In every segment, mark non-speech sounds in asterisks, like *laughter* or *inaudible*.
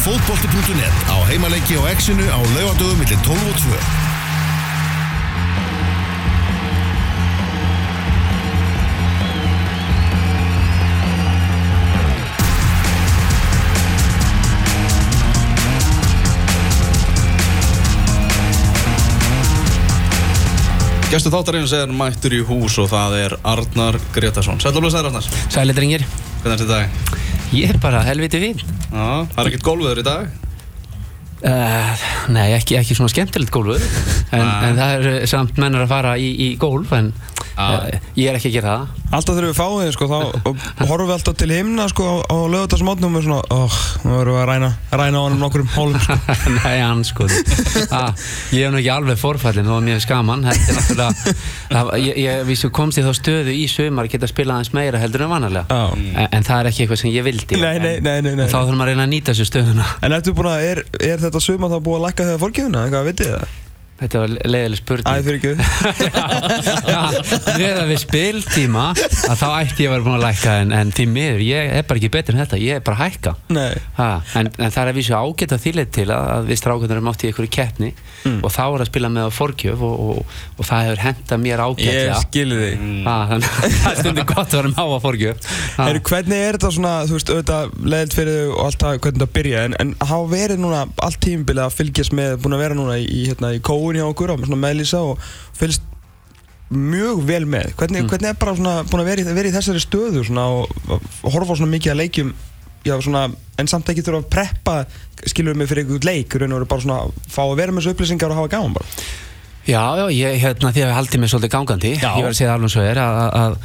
Fótbolti.net á heimaleiki og exinu á laugadögum millir 12 og 2. Gæstu þáttarins er mættur í hús og það er Arnar Gretarsson. Sætla blöð sæður Arnar. Sæli drengir, Hvernig er þetta dag? Ég er bara helviti fín Já, það er ekkert gólfiður í dag. uh, Nei, ekki, ekki svona skemmtilegt gólfur en, en það er samt mennur að fara í, í gólf en ég er ekki að gera það. Alltaf þegar við fáum þið sko, þá og horfum við alltaf til himna sko á, á lögutarsmótnum og svona, óh, nú verðum við að ræna, ræna á hann um nokkur hólum sko. *laughs* Nei, hann sko. Ah, Ég hef nú ekki alveg forfallin þó að mér er skaman Þetta er náttúrulega það, Ég, ég vísu komst í þá stöðu í sumar að geta spilað aðeins meira heldur en vanalega. Já. en, en það er ekki eitthvað sem ég vildi. Nei, nei, nei, nei, nei. En Þá þurfum maður að reyna að nýta þessu stöðuna. En ertu búin að, er, er þetta suma þá búið að það? Þetta var leiðileg spurning. Æ, fyrir ekki. *laughs* Þegar við spiltíma að þá ætti ég að vera búin að lækka en, en því miður, ég er bara ekki betur en þetta ég er bara að hækka. Ha, en, en það er að vísu ágætt að þýlega til að, að við strákunar erum átt í einhverju keppni Mm. og þá er að spila með á forgjöf og, og, og það hefur hendað mér ég ágætlega skilði þig ha, þannig að *laughs* það stundir gott að vera með á að forgjöf Heru, Hvernig er þetta svona, þú veist, auðvitað leðilt fyrir þau og allt það, hvernig þetta byrja en, en búin hjá okkur og meðlýsa og fylgst mjög vel með. Hvernig, hvernig er bara svona búin að vera í, vera í þessari stöðu svona og, og horfa svona mikið að leikjum já, svona, en samt ekki þurfa að preppa skilur við mig fyrir einhvern leik raun og veru bara svona fá að vera með þessu upplýsingar og hafa gaman bara Já, já, ég, hérna, því að ég haldið mig svolítið gangandi Já. ég var að segja alveg svo er að,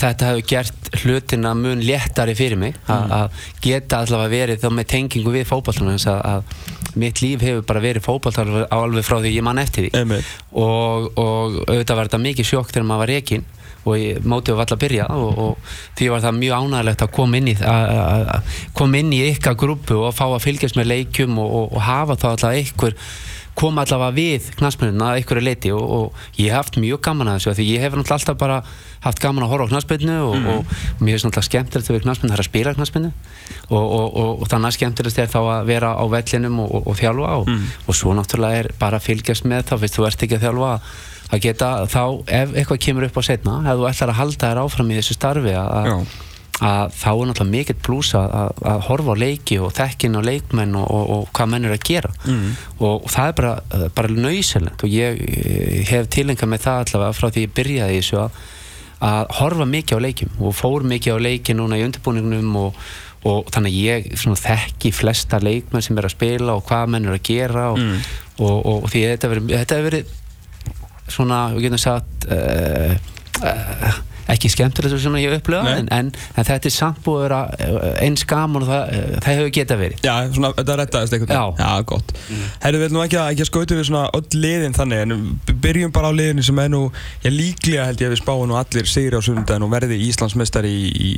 þetta hefur gert hlutina mun léttari fyrir mig að, Mm. að geta allavega verið þá með tengingu við fótballtunum að, að mitt líf hefur bara verið fótballtunum alveg frá því ég man eftir því Einmitt. og, og auðvitað var þetta mikið sjokk þegar maður var rekin og ég, mótið var alltaf að byrja og, og því var það mjög ánægilegt að koma inn í koma inn í ykkar grúpu og fá að fylgjast með leikjum og, og, og hafa þá alltaf einhver koma allavega við knaspinuna að einhverju leiti og, og ég hef haft mjög gaman að þessu því ég hef náttúrulega alltaf bara haft gaman að horfa á knaspinu og, og mér finnst náttúrulega skemmtilegt við knaspinu það er að spila knaspinu og, og, og, og þannig að skemmtilegt er þá að vera á vellinum og, og, og þjálfa og, og svo náttúrulega er bara að fylgjast með þá fyrst þú ert ekki að þjálfa að geta þá ef eitthvað kemur upp á setna ef þú ætlar að halda þér áfram í þessu starfi að. Að þá er náttúrulega mikill plús að, að, að horfa á leiki og þekkin á leikmenn og, og, og hvað menn er að gera. Mm. og, og það er bara, bara nöysilegt og ég, hef tilengað með það allavega frá því ég byrjaði þessu að, að horfa mikið á leikim og fór mikið á leiki núna í undirbúningnum og, og þannig ég svona, þekki flesta leikmenn sem er að spila og hvað menn er að gera og, og, og, því þetta hefur verið, svona, við getum sagt uh, uh, ekki skemmtilegt sem ég upplifa Nei. en, en, en þetta er samt búið að vera uh, eins gaman og það, uh, það hefur geta verið Já, svona, þetta rettaðist einhvern Já. Já, gott mm. Herru, við ætlum ekki að, að skauta við svona öll liðin þannig en byrjum bara á liðinu sem er nú Já, líklega held ég að við spáum nú allir sigri á sundaginn og verði Íslandsmeistari í, í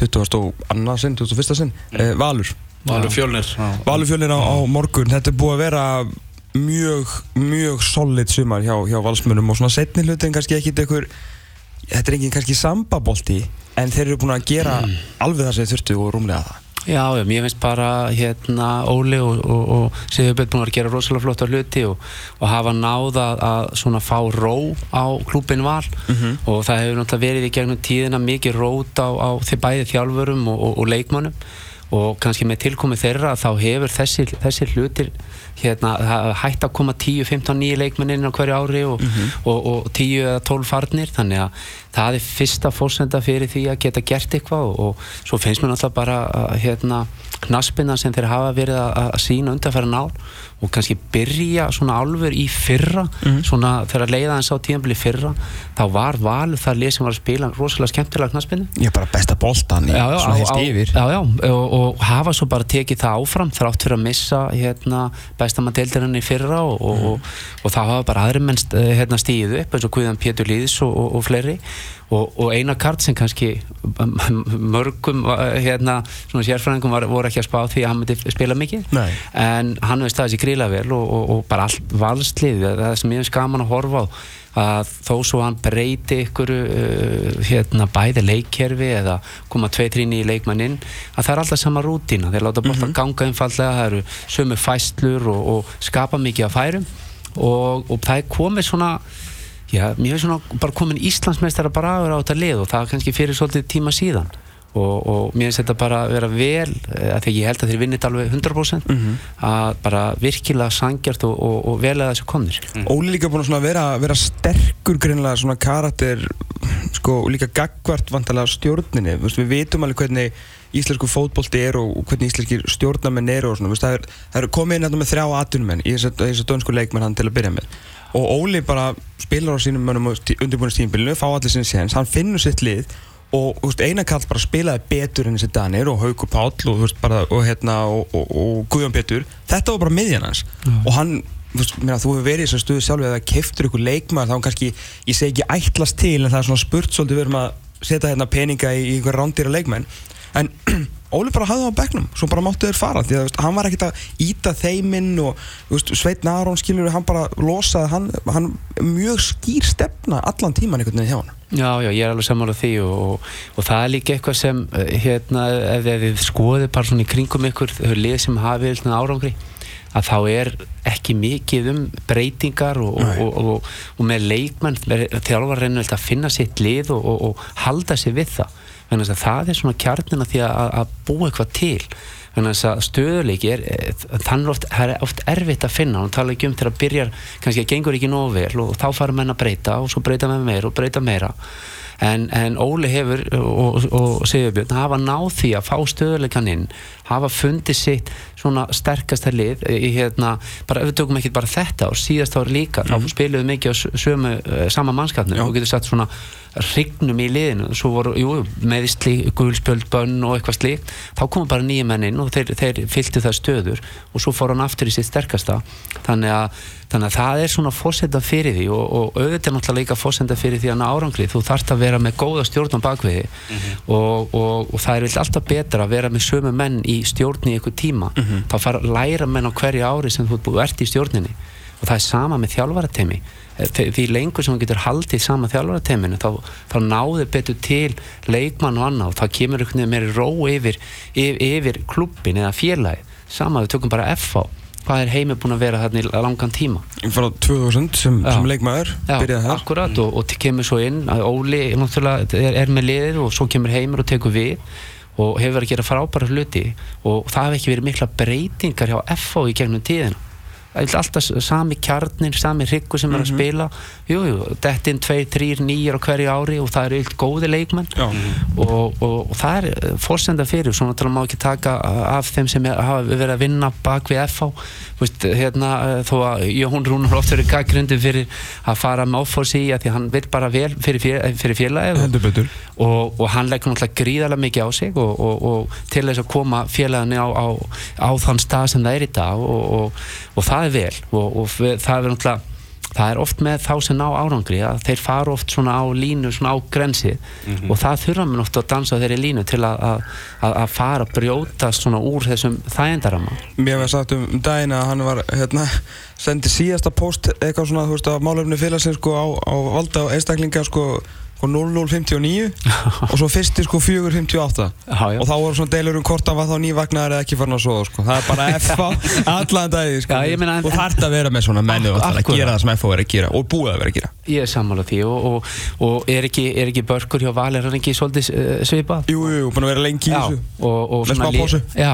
22. sinn, 21. sinn eh, Valur Valur fjölnir. Valur fjölnir á, á morgun Þetta er búið að vera mjög, mjög solid sumar hjá, hjá valsmönum og svona setni hlutin kannski ekkit einhver Þetta er engin kannski sambabolti en þeir eru búin að gera alveg það sem þeir þurftu og rúmlega það. Já, já, mér finnst bara hérna Óli og, og, og Sigurbjörn búin að gera rosalega flotta hluti og, og hafa náða að svona fá ró á klúbin val. Og það hefur náttúrulega verið í gegnum tíðina mikið rót á, á því bæði þjálfurum og, leikmönnum. Og kannski með tilkomi þeirra þá hefur þessi, þessi hlutir hérna, hægt að koma 10, 15, 9 leikmenn inn á hverju ári og, og, og 10 eða 12 farnir. Þannig að það er fyrsta fórsenda fyrir því að geta gert eitthvað og, og svo finnst mér náttúrulega bara hérna, knaspina sem þeir hafa verið að, að sína undanfæra nál og kannski byrja svona alveg í fyrra svona þegar leiða hans á tíðanbili fyrra þá var valur það lið sem var að spila rosalega skemmtilega knaspinu. Ég er bara besta boltan í já, já, svona heilt yfir. já, já, og, og hafa svo bara tekið það áfram þrátt fyrir að missa hérna, bestamann í fyrra og, og, og, og það hafa bara aðri menn hérna, stíðu upp eins og Guðan Pétur og, og fleiri og, og eina kart sem kannski mörgum hérna, svona sérfræðingum var, voru ekki að spá því að hann myndi spila mikið. Nei. en hann hefur staðið sér gríla vel og, og, og bara allt valslið það sem ég finnst gaman að horfa á að þó svo hann breyti ykkur uh, hérna bæði leikkerfi eða koma tvei tríni í leikmann inn að það er alltaf sama rútína. Þeir láta bótt að ganga einfallega það eru sömu fæslur og, og skapa mikið af færum. Og, og það er komið svona já, mér finnst svona bara komin Íslandsmeistara bara aður á þetta lið og það er kannski fyrir svolítið tíma síðan. Og, og mér finnst þetta bara að vera vel eh, að því ég held að þeir vinnit alveg 100% að bara virkilega sangjart og, og, og vel að þessu komnir. Óli líka búin að vera, vera sterkur greinlega svona karakter sko, líka gagvart vantarlega stjórninni. Vist, við vitum alveg hvernig íslensku fótbolti er og hvernig íslenskir stjórnarmenn eru og svona, það, er, það eru komið inn með þrjá atvinnumenn. Í þess að dönsku leikmenn hann til að byrja með og Óli bara spilar á sínum mönnum undirbúinist tímbilinu, fá allir sinni séns hann finnur sitt lið og veist, Einar Karl bara spilaði betur enn þessi Danir og Haukur Páll og, veist, bara, og, hérna, og, og, og Guðjón Pétur. Þetta var bara miðjan hans. Og hann veist, meina, þú hefur verið í þessu stuðu sjálf eða keftur ykkur leikmaður þá kannski, ég segi ekki ætlast til en það er svona spurt svolítið við erum að setja hérna peninga í, í einhver rándýra leikmenn. En *clears throat* Óli bara hafði það á bekknum svo bara máttu þeir fara því að veist, hann var ekkert að íta þeiminn og veist, Sveit Narón skilur hann bara losaði hann, hann mjög skýr stefna allan tíman einhvern veginn hjá hann Já, já, ég er alveg sammála því og, og, og það er líka eitthvað sem eh, hérna, ef þið skoðið bara svona í kringum ykkur, þau lið sem hafið árangri, að þá er ekki mikið um breytingar og, og, og með leikmenn þjálfar reynir að finna sitt lið og halda sig við það það er svona kjarnina því að, að búa eitthvað til. Þannig að stöðuleiki er, eh, þannig oft, er oft erfitt að finna. Og tala ekki um þegar að byrjar, kannski að gengur ekki nógu vel og þá fara menn að breyta og svo breyta menn meira og breyta meira. En, en Óli hefur og, og, og Sigurbjörn hafa náð því að fá stöðuleikan inn hafa fundið sitt svona sterkasta lið í hérna, bara ef við tökum ekki bara þetta og síðast ári líka, þá spiluðu mikið á sömu, uh, sama mannskapnum. Og getur sett svona hrygnum í liðinu. Svo voru, jú, meðisli, gulspjöld, bönn og eitthvað slíkt, þá komu bara nýja menn inn og þeir, þeir fylgtu það stöður og svo fór hann aftur í sitt sterkasta. Þannig að, þannig að það er svona fórsenda fyrir því og, og auðvitað náttúrulega líka fórsenda fyrir því að ná árangri. Þú þarft að vera með góða stjórn á bakviði og, og, og það er vilt alltaf betra að vera með sömu menn í stjórn í einhver tíma þá fara læra menn á hverju ári sem þú ert búið- ert í stjórninni. Og það er sama með þjálfaratemi því lengur sem þú getur haldið sama þjálfarateminu þá, þá náður betur til leikmann og annað og þá kemur einhvern veginn meiri ró yfir, yfir, yfir klubbin eða félagi sama við tökum bara FH hvað er heimi búin að vera þarna í langan tíma? Frá 2000 sem, sem leikmaður Já, akkurat og, og kemur svo inn að Óli er, er með liðið og svo kemur heimur og tekur við og hefur verið að gera frábæra hluti og það hefur ekki verið mikla breytingar hjá FH í gegnum tíðina alltaf sami kjarnir, sami hryggur sem er að spila. Jú, jú, dettin 2, 3, 9 á hverju ári og það eru eilt góði leikmenn. Og, og, og það er eh, forsenda fyrir, svo náttúrulega má ekki taka af þeim sem hafa verið að vinna bak við FH hérna, eh, þó að Jón Rúnar oft verið gaggrindi fyrir að fara með offósi í því hann vil bara vel fyrir, fél, fyrir félagið og, og, og hann leggur náttúrulega gríðarlega mikið á sig og, og, og til þess að koma félaginu á, á, á þann stað sem það er í dag og, og, og það er vel. Og, og það er náttúrulega það er oft með þá sem ná árangri að þeir fara oft svona á línu, svona á grensi. Og það þurfa mér náttúrulega að dansa á þeirri línu til að, að, að, að fara að brjótast svona úr þessum þægendarama Mér var sagt um daginn að hann var hérna, sendi síðasta post eitthvað svona, þú veist, að málefni félagsins sko á, á valda og einstaklinga sko, sko 0059 *laughs* og svo fyrsti sko 458 Já, já. og þá voru svona deilur um hvort hann var þá nývagnar eða ekki farin að soða sko. það er bara FH *laughs* allan dagi sko. Já, meina, en- og þarf að vera með svona menni og að gera það sem FH er að gera og búið að vera að gera ég er sammála því og, og, og er, ekki, ekki börkur hjá Val er hann ekki svolítið uh, svipað Jú, jú, búin að vera lengi í þessu og, og, Með svona smá li- pásu. já,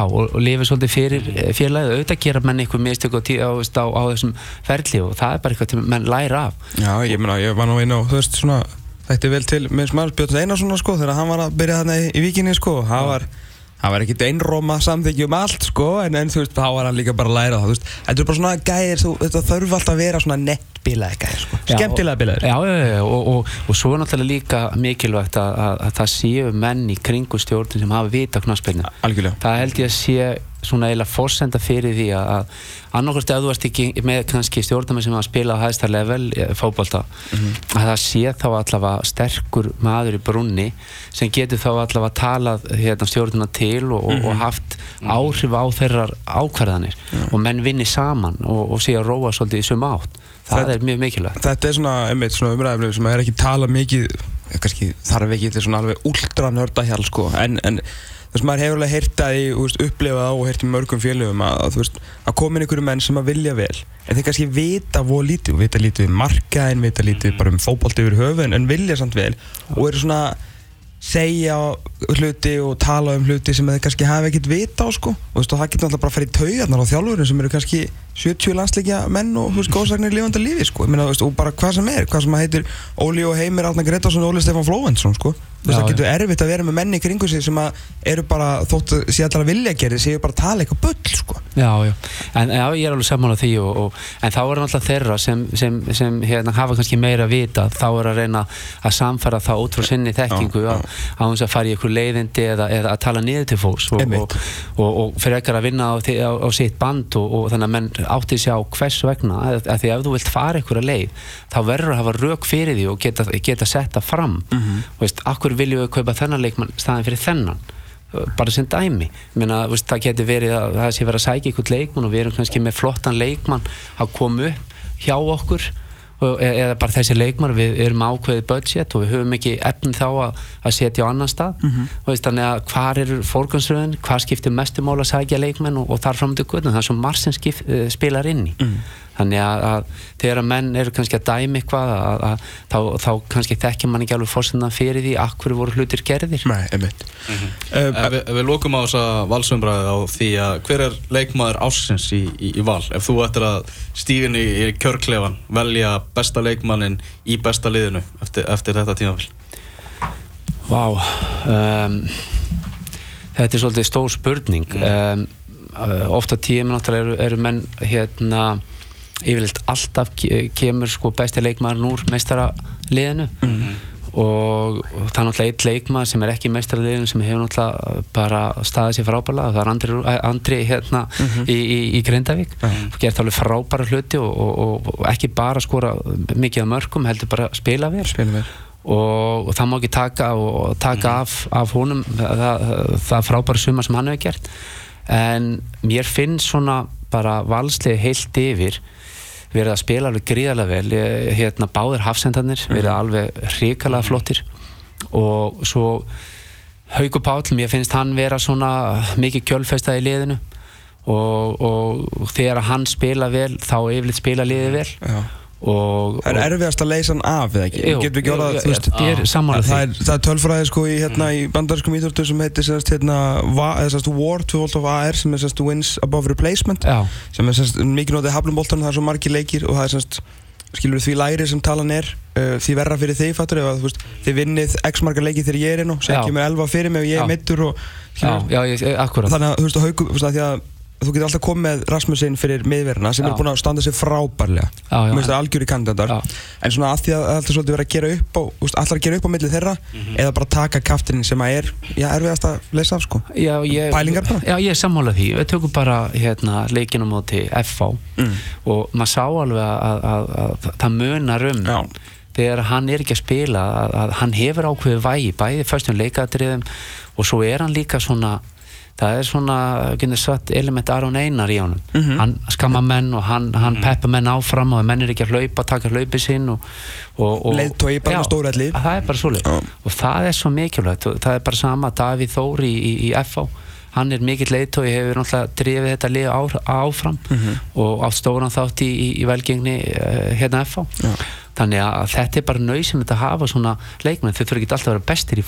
lifið svolítið fyrir eh, félagið auðvitað gera menn einhver mistök á, á, á, á þessum ferli og það er bara eitthvað til menn læra af Já, ég meina, ég var nú inn á, þú veist, svona Þetta er vel til með smal Björn Einarsson sko, þegar hann var að byrja þarna í, í vikinni sko, hann var, var ekkit einróma samþykju um allt sko, en, en þú veist, þá var hann líka bara að læra það, þetta er bara svona gæðir, þú, þetta þarf alltaf að vera svona nettbílaði gæðir sko, skemmtilega bílaðir. Já, já, já, og, og, og svo er náttúrulega líka mikilvægt að, að, að það séu menn í kringu stjórnum sem hafa vita á Algjörlega. það held ég að sé svona eiginlega fórsenda fyrir því að, að annarkvæmst ef þú ert ekki með kannski stjórnarmenn sem að spila á hæðsta level eh, fótbolta að það sé þá allavega sterkur maður í brunni sem getur þá allavega talað hérna, stjórnarna til og, og, og haft áhrif á þeirrar ákvarðanir. Og menn vinni saman og, og sé að róa svolítið í suma átt. Það Þetta- er mjög mikilvægt. Þetta er svona, einmitt, svona umræðaflöf sem er ekki talað mikið, kannski þarf ekki til svona alveg ultra nördahjál sko, en, en þess að maður hefur alveg heyrt að því, þú veist, upplifað á og heyrt í mörgum félögum að, að, veist, að komin einhverju menn sem að vilja vel, en þeir kannski vita voru lítið, og vita lítið um markaðin, vita lítið bara um fótbolti yfir höfun, en vilja samt vel og eru svona segja hluti og tala um hluti sem þeir kannski hafa ekkert vita á sko. Og, veist, og það getur alltaf bara að fara í taugarnar á þjálfurinn sem eru kannski 70 landsleikja menn og veist, góðsagnir í lifandi lífi sko. Meina, og bara hvað sem er, hvað sem heitir Óli og Heimir Átna Gretarsson og Óli Stefán Flóventsson sko Þú veist, það getur erfitt að vera með menni í kringu sig sem að eru bara, þótt að sé allar að vilja gera séu bara að tala eitthvað bull sko. Já, já, en já, ég er alveg sammála því og, og, en þá er alltaf þeirra sem, sem, sem hérna, hafa kannski meira að vita þá er að reyna að samfæra það út frá sinni þekkingu á, þess að fara í ykkur leiðindi eða, eða að tala niður til fólks og, og, og, og fyrir ekkert að vinna á, því- á, á sitt band og, og þannig að menn átti sig á hvers vegna að því ef þú vilt fara að leið þá verður að hafa rauk fyrir því og geta, geta setta fram. Mm -hmm. veist, akkur viljum við kaupa þennan leikmann staðin fyrir þennan? Bara sem dæmi. Meina, veist, það getur verið að það sé verið að sækja ykkur leikmann og við erum kannski með flottan leikmann að koma upp hjá okkur og, e- eða bara þessi leikmann við erum ákveðið budget og við höfum ekki efn þá að, að setja á annan stað. Mm -hmm. veist, þannig að hvar eru fórgansröðin hvað skiptir mestu mál að sækja leikmenn og, og þar fram til guðnum, það er svo marg sem skip, uh, spilar inn í þannig að, að þegar að menn eru kannski að dæmi eitthvað að, að, þá, þá kannski þekkja mann ekki alveg fórsendan fyrir því akkur voru hlutir gerðir. Nei, einmitt. Ef við, ef við lókum á þessa valsumræði á því að hver er leikmaður ásins í, í, í val? Ef þú ættir að stíðin í, í kjörklefan velja besta leikmannin í besta liðinu eftir, eftir þetta tímafél Vá um, Þetta er svolítið stór spurning. Um, uh, Ofta tíum náttúrulega eru, eru menn hérna yfirleitt alltaf ke- kemur sko besti leikmaður úr meistaraliðinu og það er náttúrulega eitt leikmaður sem er ekki meistaraliðinu sem hefur náttúrulega bara staðið sér frábærlega. Það er Andri, Rú- Andri hérna í, í, í Grindavík. Og gert alveg frábæra hluti og, og, og ekki bara skora mikið af mörgum heldur bara spila við og, og það má ekki taka, og, taka af, af honum það, það, það frábæra suma sem hann hefur gert. En mér finnst svona bara valslið heilt yfir verið að spila alveg gríðarlega vel. Hérna báðir hafsendarnir verið alveg hrikalega flottir. Og svo Haukur Páll, mér finnst hann vera svona mikið kjölfestað í liðinu. Og, og þegar hann spila vel þá yfirleitt spila liðið vel. Já. Og, Það er erfiðast að leysa hann af eða ekki? Jú, jú, orðað, jú, veist ég er sammála það því. er, það er tölfræði sko í, hérna, í bandarískum íþórtu sem heitir hérna, eða, WAR, 2 volt of AR sem er sérst, Wins Above Replacement Já, sem er sérst, mikið notið haflumboltan það er svo margir leikir og það er sérst, skilur því læri sem talan er uh, því verra fyrir þig fattur að, þú veist, þið vinnið x margar leiki þegar ég er inn og sem Já. kemur 11 fyrir mig og ég er mittur og skilur, já, ég, akkurat þannig að þú veist, að að þú getur alltaf komið með Rasmusin fyrir miðverðina sem Já. er búin að standa sig frábærlega. Mér finnst það algjöri kandidatar Já. en svona að því að það alltaf svolítið verið að gera upp allar að gera upp á milli þeirra eða bara taka kaftin sem að er já, erfiðast að leysa af sko já, ég, Pælingar bara? Já, ég er sammála því Við tökum bara hérna, leikinu móti FH Mm. og maður sá alveg að, að, að, að það munar um þegar hann er ekki að spila að, að hann hefur ákveðið vægi bæði fyrstum leikadriðum og svo er hann líka svona það er svona, getur satt element Aron Einar í honum Mhm. hann skamma menn og hann, hann peppa menn áfram og menn er ekki að hlaupa, taka hlaupið sinn og, og, og Leiðtogi bara stórelli. það er bara svoleið Já. og það er svo mikilvægt það er bara sama Davíð Þóri í, í, í FH hann er mikill leiðtói, hefur náttúrulega drifið þetta lið á, áfram Mhm. og átt stóran þátt í, í, í velgengni uh, hérna FH Já. þannig að þetta er bara nöysynlegt að hafa svona leikmenn, þau þurfa ekki alltaf að vera bestir í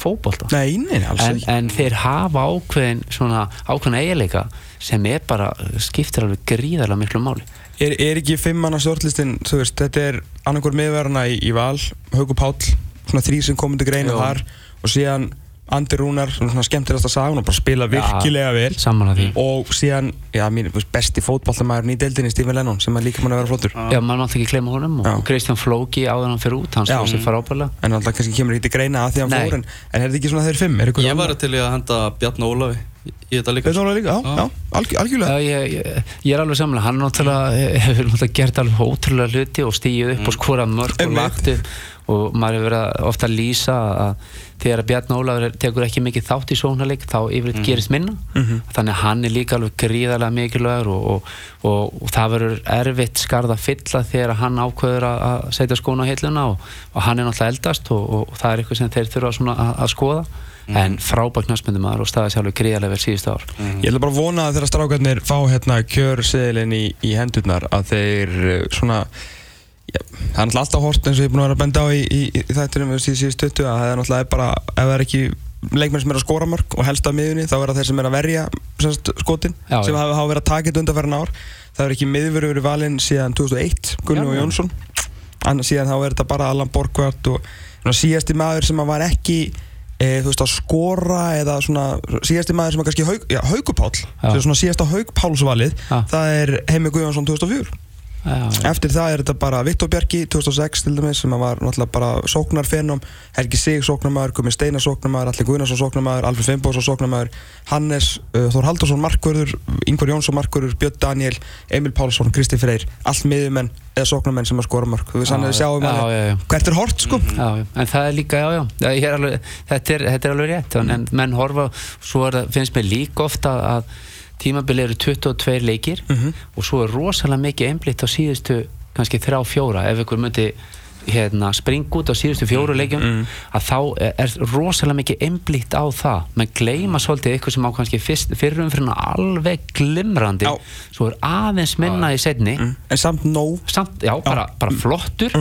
alls en, en þeir hafa ákveðin svona ákveðin eiginleika sem er bara, skiptir alveg gríðarlega miklu máli er, er ekki fimmanna stjórnlistin, þú veist, þetta er annarkur miðverðana í, í val, Hauku Páll svona þrý sem komandi greina Jú. þar og síðan Andi Rúnar, svona skemmtilegasta sagan og bara spila virkilega vel. Saman að því. Og síðan, já, mín besti fótballtamæðurinn í deildinni, Stephen Lennon sem er líka mann að vera flottur. Já, maður mátti ekki gleyma honum Já. og Kristján Flóki áður en hann fyrir út, hann stóð sér frábælega en alltaf kannski kemur ekki til greina að því að hann fór en, en er þetta ekki svona þeir fimm? Er Ég var til í að henda Bjarni Ólafi í, þetta líka. Veit þú líka? Já, Já. já, alg, algjörlega. Já, ég, ég, ég er alveg samlega, hann náttúrulega *laughs* hefur náttúrulega gert alveg ótrúlega hluti og stíð upp og maður hefur verið að ofta að lýsa að þegar Bjarni Ólafur tekur ekki mikið þátt í sóknarleik þá yfirleitt gerist minna. Þannig að hann er líka alveg gríðarlega mikilvægur og, og, og, og það verður erfitt skarð að fylla þegar hann ákveður að, setja skóna á hilluna og, og hann er náttúrulega eldast og, og það er eitthvað sem þeir þurfa svona að, að skoða. En frábæk knastmyndum maður og staði alveg gríðarlega vel síðustu ár. Ég ætla bara að vona að þegar strákarnir fá hérna kjörseðilinn í, í hendurnar að þeir uh, svona já, það er náttúrulega alltaf hort eins og ég er búin að vera að benda á í, í, í þættunum í síðan stuttu að það er náttúrulega bara ef það er ekki leikmenn sem er að skora mörg og helst af miðunni þá er það þeir sem er að verja semst, skotin Já, sem já. hafa, hafa verið að taka þetta undanferðin ár það er ekki miðveru verið valinn síðan 2001 Gunni Já, og já. Jónsson annars síðan þá er þetta bara Allan Borgvart og síðasti maður sem var ekki e, þú veist að skora eða svona síðasti maður sem að kannski haug, já, haugupál er svona síðasta haugpálsvalið Já. það er Heimi Guðjónsson 2004 Já, já. Eftir það er þetta bara Viktor Bjarki 2006 til dæmis sem að var náttúrulega bara sóknarfenum Helgi Sig sóknarmæður, Gumi Steinar sóknarmæður Alli Guðnarsson sóknarmæður, Alfred Fimboðsson sóknarmæður Hannes uh, Þór Haldursson markvörður Ingvar Jónsson markvörður, Björn Daniel Emil Pálsson, Kristi Freyr allt miðjumenn eða sóknarmenn sem að skora mörg við sjáum já, að já, já. hvert er hort sko. Já, já, en það er líka, já, já, er alveg, þetta, er, þetta er alveg rétt, en, en menn horfa, svo er finnst mér líka ofta að tímabili eru 22 leikir og svo er rosalega mikið einblitt á síðustu kannski þrjá fjóra, ef ykkur myndi hérna, springa út á síðustu fjóru leikjum að þá er, rosalega mikið einblitt á það, menn gleyma svolítið eitthvað sem á kannski fyrst, fyrrum fyrir alveg glimrandi, Já. svo er aðeins minna í setni en samt nóg. Samt, já, bara, bara flottur.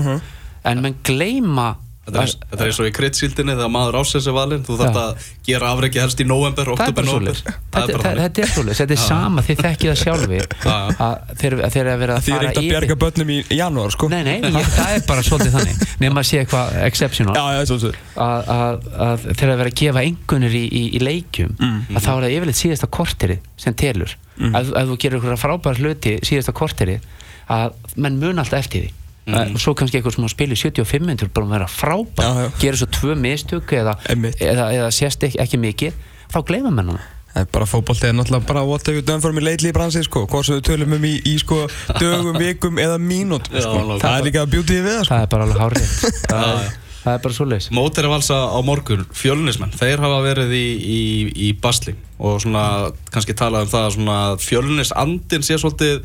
En menn gleyma Þetta er, þetta er eins og í kryddsíldinni þegar maður ásins er valinn þú þarft Já. að gera afreiki helst í november, er oktober, november er þetta, er svoleiðis, þetta er sama þið þekkið það sjálfir Já. að þeir að þeir að vera að því er fara ekkert að bjarga börnum í janúar sko. Nei, nei, ég, *laughs* það er bara svolítið þannig nema að sé eitthvað exceptional. Svo, svo. að, að, að þeir að vera að gefa engunir í, í, í leikjum að þá er það yfirleitt síðasta korteri sem telur. Ef, ef þú gerir eitthvað frábær hluti síðasta korteri að menn mun alltaf eftir því mm. og svo kannski eitthvað sem að spila í 75 minnur bara að vera frábær, Já, já. gera svo tvö mistök eða, eða, eða sést ekki, ekki mikið þá gleyma menn hana Það er bara fótbolti er náttúrulega bara what have you done for me lately í bransi sko, hvort sem við tölum um í, í sko dögum, *laughs* vikum eða mínút sko. nákvæmlega. það er líka beauty við það sko það er bara alveg hárið *laughs* það, er- það er bara svo leis Mót er að valsa á morgun, fjölunismenn, þeir hafa verið í, í, í basli og svona kannski talað um það að svona fjölunisandin sé svolítið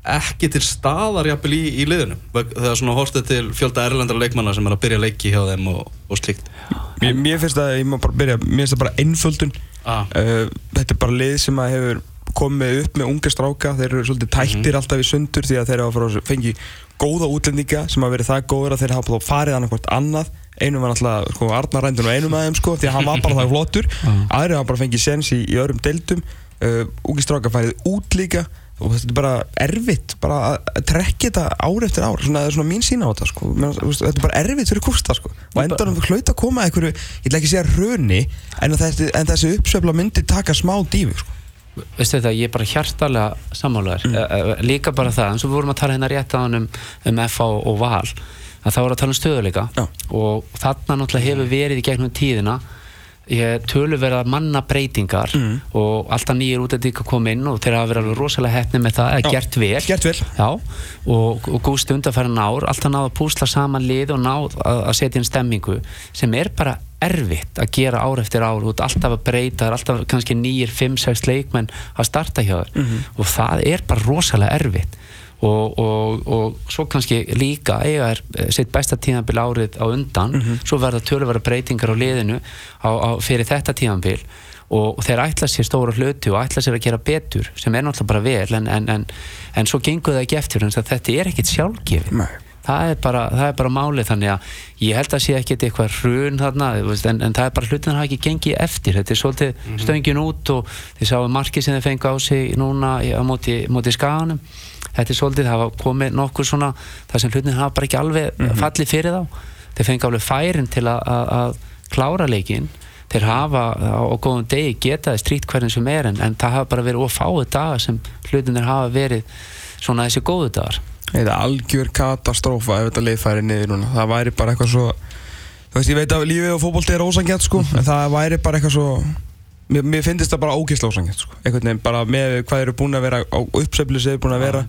ekki til staðar jafnvel í, í liðinu? Þegar svona hortið til fjölda erlendra leikmanna sem er að byrja leiki hjá þeim og, og slíkt. Mér, mér finnst það, ég má bara byrja mér finnst það bara einföldun. Ah. uh, þetta er bara lið sem að hefur komið upp með unga stráka þeir eru svolítið tættir alltaf í sundur því að þeir fara að fengi góða útlendinga sem hafa verið það góður að þeir hafa bara farið annað hvort annað. Einum var náttúrulega sko, Arnar Rændun og einum aðeim sko, því að hann var bara það flottur. Aðri hafa bara fengið sens í, í öðrum deildum. Uh, ungi stráka farið út líka og þetta er bara erfitt bara að trekja þetta ár eftir ár svona, það er svona mín sína á þetta sko. Veist, þetta er bara erfitt fyrir kústa sko. og endanum við hlaut að koma einhverju ég ætla ekki að segja röni en, þessi, en þessi uppsveifla myndi taka smá dífi sko. veistu þetta, ég er bara hjartalega sammálaður mm. líka bara það, eins og við vorum að tala hérna rétt á hann um, um FA og Val að það voru að tala um stöðuleika og þarna náttúrulega hefur verið í gegnum tíðina ég tölu verið að manna breytingar og alltaf nýjir útendík að koma inn og þeir hafa verið alveg rosalega hefni með það, eða gert vel. Gert vel. Já, og, og góð stund að fara nár alltaf náða að púsla saman lið og náð að, að setja inn stemmingu sem er bara erfitt að gera ár eftir ár. Út alltaf að breyta, alltaf kannski nýjir 5-6 leikmenn að starta hjá þér. Og það er bara rosalega erfitt og, og, og svo kannski líka eiga er eh, sitt besta tíðanbíl árið á undan. Svo verða töluvera breytingar á liðinu á, á, fyrir þetta tíðanbíl og, og þeir ætla sér stóra hluti og ætla sér að gera betur sem er náttúrulega bara vel en, en, en, en svo gengur það ekki eftir þannig að þetta er ekkit sjálfgefið. Það er bara, það er bara málið þannig að ég held að sé ekkert eitthvað hrun þarna, en, en það er bara hlutin að hafa ekki gengið eftir, þetta er svolítið stöngin út og þið sáum markið sem þið fengi á sig núna á móti, móti skaganum þetta er svolítið, það hafa komið nokkur svona það sem hlutin hafa bara ekki alveg fallið fyrir þá. Þeir fengi alveg færin til að, klára leikinn. Þeir hafa á, góðum degi getaði strýtt hverjum sem er en, en það hafa bara verið ofáið dagar sem hlutinir hafa verið svona þessi góðu dagar. Þetta er algjör katastrófa ef þetta lið færi niður núna. Það væri bara eitthvað svo... Þú veist, ég veit að lífið og fótbolti er ósangjart, sko, en það væri bara eitthvað svo... Mér, mér finnst það bara ógeðslega ósangjart, sko. Einhvern veginn bara með hvað eru búin að vera á uppseflu sem eru búin að vera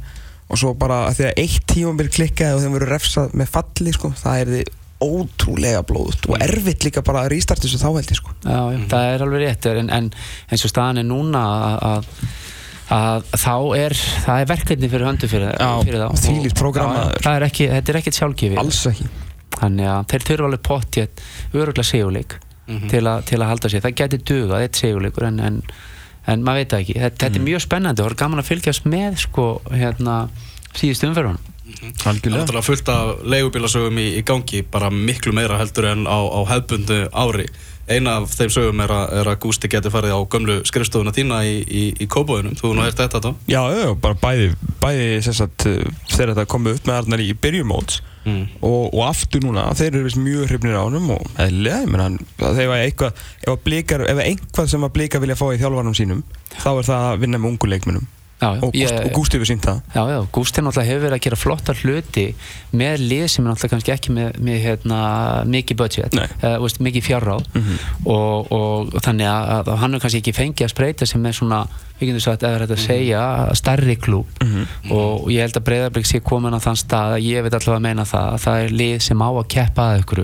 og svo bara að því að eitt tímambil klikkaði og þeim verður refsað með falli, sko, það er þið ótrúlega blóðut og erfitt líka bara að rístarta þessu þá held ég, sko. Já, já, það er alveg rétt en, en eins og staðan er núna að, að þá er það er verkefni fyrir höndu fyrir, Já, fyrir þá þvílíkt prógramm, Já, maður. það er ekki, þetta er ekkert sjálfgefi Alls ekki. þannig að þeir þurfa alveg pottjett öruglega seguleik til, a, til að halda sér. Það geti dugað, eitt seguleikur en, en, en maður veit það ekki. Þetta, þetta er mjög spennandi, það er gaman að fylgjast með sko, hérna, síðust umferðunum. Það er náttúrulega fullt af leigubílasögum í, í gangi, bara miklu meira heldur en á, á hefbundu ári. Eina af þeim sögum er að, er að Gústi geti farið á gömlu skrifstofuna þína í, í, í Kópavöginum. Þú nú hert þetta þá? Já, já, bara bæði, bæði sem sagt, þegar þetta komið upp með Arnar í byrjumóts Mm. og, og aftur núna, þeir eru mjög hrifnir á honum og eðlilega, ég meina, hann- þegar var eitthvað, ef, blikar, ef einhvað sem að blika vilja fá í þjálfarnum sínum, þá er það að vinna með ungu leikmennum Já, og, og Gústi hefur sínt það. Já, já, Gústi náttúrulega hefur verið að gera flotta hluti með lið sem er náttúrulega kannski ekki með, með hérna, mikið budget, uh, veist, mikið fjárráð. Og, og þannig að, að hann er kannski ekki fengið að spreita sem er svona, við getum sagt, eða þetta að segja, stærri klúb og ég held að Breiðarblik sé komin á þann stað að ég veit allavega að meina það að það er lið sem á að keppa að ykkur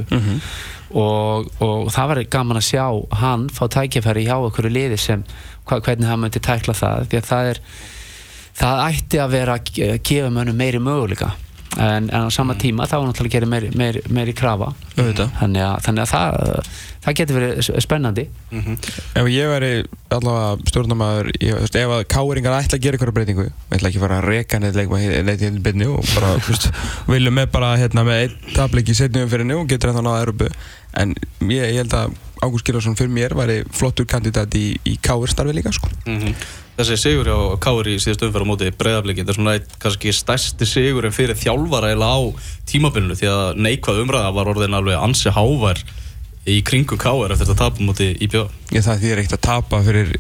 og, og það var gaman að sjá hann fá tækifæri hjá ykkur liði sem, hva, hvernig hann myndi tækla það, því að það er það ætti að vera að ge- gefa mönnum meiri möguleika. En, en á sama tíma þá er náttúrulega að gera meiri, meiri, meiri krafa. Þannig að, þannig að það, það getur verið spennandi. Ef ég væri allavega stjórnamaður, ef að káringar ætla að gera eitthvað breytingu, ég ætla ekki að fara að reka neitt leikma og bara, *laughs* viljum með bara hérna með einn tableik í setnum fyrir nú getur ennþá náða Európu, en ég, ég held að Ágúst Gilvarsson fyrir mér væri flottur kandidat í, í káir starfi líka, sko. Þessi sigur á Káur í síðust umferð á móti breyðafliki, þetta er svona eitt kannski stærsti sigur en fyrir þjálfara eða á tímabilinu því að neikvað umræða var orðin alveg ansi hávær í kringum Káur eftir þetta tapum móti í bjóða. Ég það því er ekkert að tapa fyrir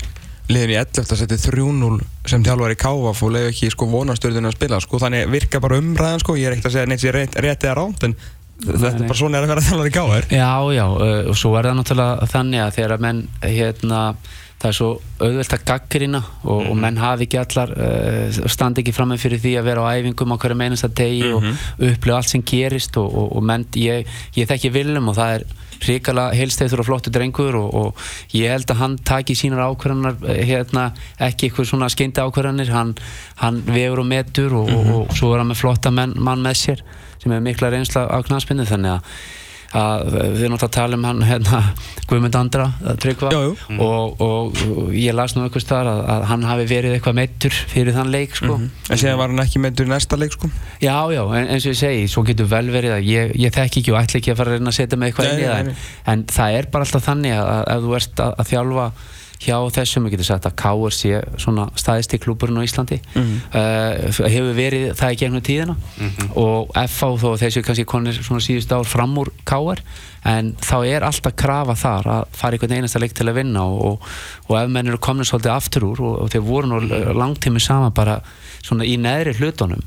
liðin í 11. að setja 3-0 sem þjálfar í káfaf og leiði ekki sko vonastörðinu að spila, sko, þannig virka bara umræðan, sko, ég er ekkert að segja neitt sér rétt, rétt eða ránt, en þetta er bara svona er að vera þjálfar í káfaf. Já, já, uh, og svo er það náttúrulega þannig að þegar að menn hérna, það er svo auðvelt að gaggrina og, og menn hafi ekki allar uh, standi ekki fram með fyrir því að vera á æfingum á hverju meinast að degi og upplifa allt sem gerist og, og, og menn, ég, ég þekki Willum og það er hrikalega heilstæður og flottur drengur og, og ég held að hann taki sínar ákvarðanar eh, hérna, ekki eitthvað svona skyndi ákvarðanir. Hann, hann vegur og metur og, og, og svo er hann með flotta menn, mann með sér sem er mikla reynsla á knarspinnu þannig að að við erum náttúrulega að tala um hann hérna, Guðmund Andra tryggva jú. og, og, og ég las nú eitthvað staðar að, að hann hafi verið eitthvað meittur fyrir þann leik sko. En síðan var hann ekki meðdur í næsta leik, sko. já, já, en, eins og ég segi svo getur vel verið að ég, ég þekki ekki og ætla ekki að fara að reyna að setja með eitthvað inn í það en, það er bara alltaf þannig að, að ef þú ert að, að þjálfa hjá þessum, við getum sagt að K.R. sé svona staðisti klúburinn á Íslandi uh, hefur verið það í gegnum tíðina og F.A. þó að þessi kannski konir svona síðust ár fram úr K.R. en þá er alltaf krafa þar að fara einhvern einasta leik til að vinna og, og, og ef menn eru komin svolítið aftur úr og, og þeir voru nú langtími saman bara svona í neðri hlutunum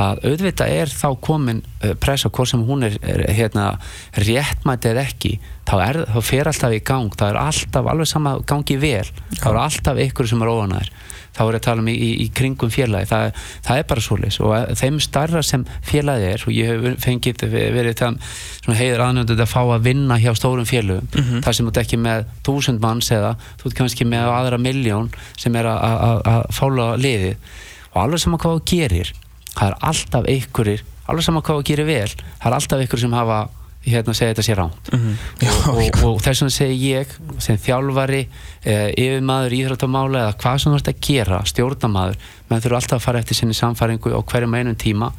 að auðvitað er þá komin uh, pressa hvort sem hún er, er hérna, réttmætt eða ekki þá, er, þá fer alltaf í gang það er alltaf alveg sama gangi vel þá er alltaf ykkur sem er óanæður þá er að tala um í, í, í kringum félagi það, það er bara svoleiðis og að- þeim starra sem félagi er og ég hef fengið verið svona heiður aðnöndu að fá að vinna hjá stórum félögum þar sem þú ert ekki með þúsund manns eða þú ert kannski með aðra miljón sem er að fála liðið. Og alveg sama hvað þú gerir það er alltaf einhverjir alveg sama hvað þú gerir vel það er alltaf einhverjir sem hafa hérna segja þetta sé ránt og, og, og þess vegna segi ég sem þjálfari, eh, yfirmaður íþróttamála eða hvað sem þú ert að gera stjórnamaður, menn þurfa alltaf að fara eftir sinni samfæringu á hverjum einum tíma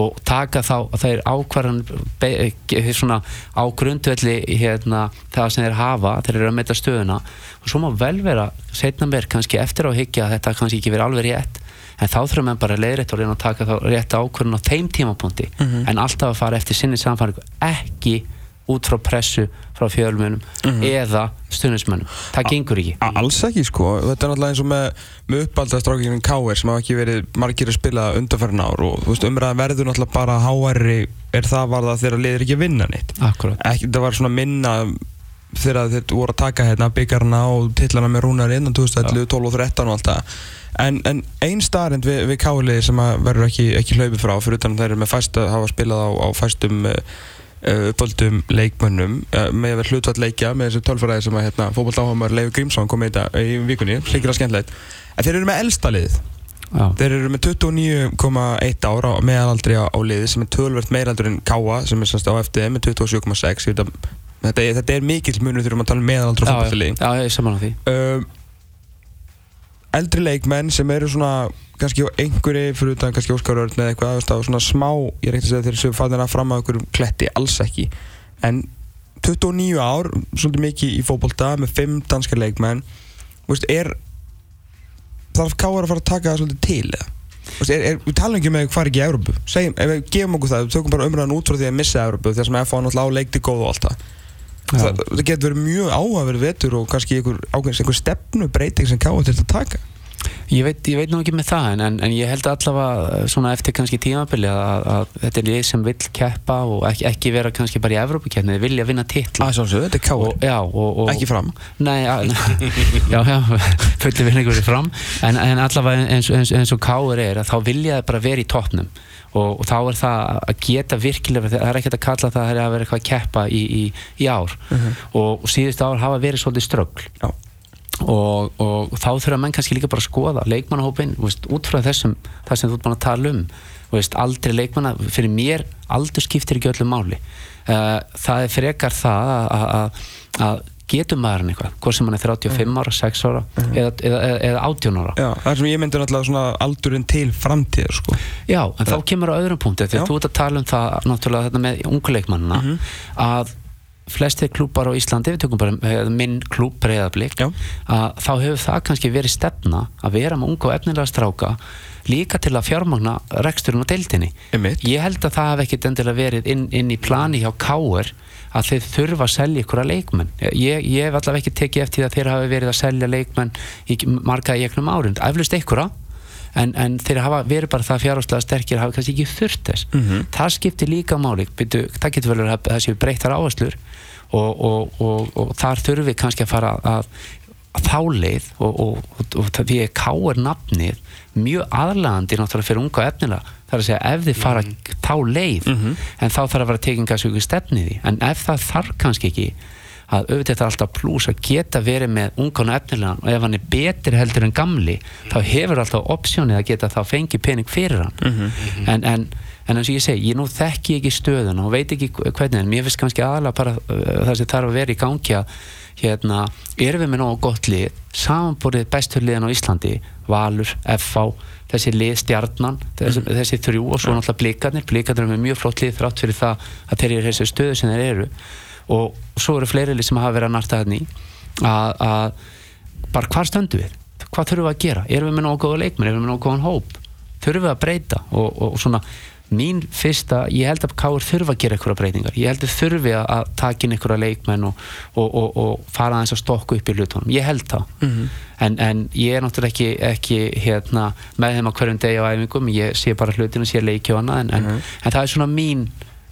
og taka þá þeir ákvarðan be- eh, svona á grundvelli hérna, það sem þeir hafa þeir eru að metta stöðuna. Og svo má vel vera setna mér kannski eftir á að hyggja að þetta kannski ekki verið alveg rétt en þá þurfum við bara að leiðrétta og reyna að taka þá rétt ákvörðun á þeim tímapunkti. En alltaf að fara eftir sinni samfæringu ekki út frá pressu frá fjölmönum Mhm. eða stundismönnum það gengur ekki. A- Alls ekki sko, þetta er náttúrulega eins og með, með uppaldastrákingin K.R. sem hafa ekki verið margir að spila undanfærin ár og veist umræðan verður náttúrulega bara háæri er það var það þegar liðir ekki að vinna ekki, það var svona minna þegar þeir voru að taka hérna byggarna og tillana með rúnar innan 2011, 12 og 13 og allt það en, en ein starrend við, við K.R. sem að verður ekki, ekki hlaupið frá fyrir utan að þeir eru með fæst að hafa spilað á, á fæstum uh, uppöldum leikmönnum uh, með að vera hlutvall leikja með þessu tölfræði sem að hérna, fókbaltáhamar Leifur Grímsson kom í þetta í vikunni, slikir að skemmtilegt. En þeir eru með elsta lið Já. þeir eru með 29,1 ára meðalaldri á, á liði sem er tölvert meiraldur en Káa sem er semst á FDM með 27,6 Ég veit að þetta, þetta er mikill munur þegar maður tala um meðaldur á Já, já, ég er saman á því. Um, eldri leikmenn sem eru svona kannski á einhverju fyrir utan kannski Óskar Örn eða eitthvað á svona smá, ég er ekkert að segja þeir séu fannir að fram að einhverjum kletti, alls ekki. En 29 ár svolítið mikið í fótbolta með 5 danskar leikmenn veist, er þarf Káar að fara að taka það svolítið til eða? Veist, er, er, við talum ekki með hvað er ekki Európu segjum, ef við gefum okkur það, við tökum bara umræðan út frá því að missa Európu, þess að FA náttúrulega á leikti góð og allt það. Það, það getur verið mjög áhugaverð vetur og kannski einhver, einhver stefnu breyting sem káa til að taka. Ég veit, ég veit nú ekki með það en, en, en ég held allavega svona eftir kannski tímabili að, að, að þetta er lið sem vill keppa og ekki, ekki vera kannski bara í Evrópukefni, þeir vilja vinna titla. Að sjálfsögðu, þetta er og, já, og, og, Ekki fram. Nei, að, *laughs* já, já, fulli vinningur í fram. En, en allavega eins, eins, eins og Káur er að þá vilja það bara vera í toppnum og, og þá er það að geta virkilega það er ekkert að kalla það að er vera eitthvað að keppa í, í, í ár. Og, og síðustu ár hafa verið svolítið ströggl. Og, og þá þurfa menn kannski líka bara að skoða leikmannahópin, út frá þessum það sem þú ert búin að tala um. Veist, aldrei leikmanna, fyrir mér aldur skiptir ekki öllu máli. Uh, það er frekar það að- að- að að getur maður hann eitthvað? Hvort sem hann er 35 ára, 6 ára eða, eða, eða, eða 18 ára? Já, það er sem ég myndi náttúrulega svona aldurinn til framtíðar sko. Já, en þá kemur á öðrum punkti því að þú ert að tala um það náttúrulega þetta með ungu leikmannina að flestir klúpar á Íslandi, við tökum bara eh, minn klúb breyðablík, að þá hefur það kannski verið stefna að vera með unga og efnilega stráka líka til að fjármagna reksturinn á deildinni. Einmitt. Ég held að það hef ekkit endilega verið inn, inn í plani hjá Káur að þeir þurfa að selja ykkur að leikmenn. Ég, ég hef allavega ekki tekið eftir að þeir hafi verið að selja leikmenn í marga í eknum árind. Eflust ykkur að en, en þeir hafa verið bara það fjárháslega sterkir hafa kannski ekki þurft þess það skiptir líka máli Byrju, það getur vel að það séu breyttar áherslur og, og, og, og þar þurfum við kannski að fara að, að þá leið og, og, og, og það- því að K er nafnið mjög aðlagandi náttúrulega fyrir unga efnilega það er að segja ef þið fara þá leið en þá þarf að vera tekingasöku stefnið í en ef það þarf kannski ekki að auðvitað er alltaf plús að geta verið með ungan og efnilegan og ef hann er betur heldur en gamli þá hefur alltaf opsjónið að geta þá fengið pening fyrir hann. En, en, en eins og ég segi, ég nú þekki ekki stöðuna og veit ekki hvernig en mér finnst kannski aðalega bara uh, það sem þarf að vera í gangi að hérna, erum við með nógu gott lið samanborið bestur liðan á Íslandi Valur, FH, þessi lið stjarnan, þessi, þessi þrjú og svo náttúrulega blikarnir, blikarnir er með mjög flott lið þrátt fyrir það að þeir eru þessu stöðu sem þeir eru. Og svo eru fleiri lið sem hafa verið að narta þarna í. Að, bara hvar stöndu við? Hvað þurfum við að gera, erum við með góða leikmenn? Erum við með góðan hóp, þurfum við að breyta? Og, og svona mín fyrsta, ég held að Káur þurfa að gera einhverja breytingar, ég held að þurfi að, að taka inn einhverja leikmenn og, og, og, og fara aðeins að stokka upp í hlutunum. Ég held það. En, en ég er náttúrulega ekki, ekki hérna, með þeim á hverjum degi á æfingum. Ég sé bara hlutinu, sé leiki og annað en, en, en það er svona mín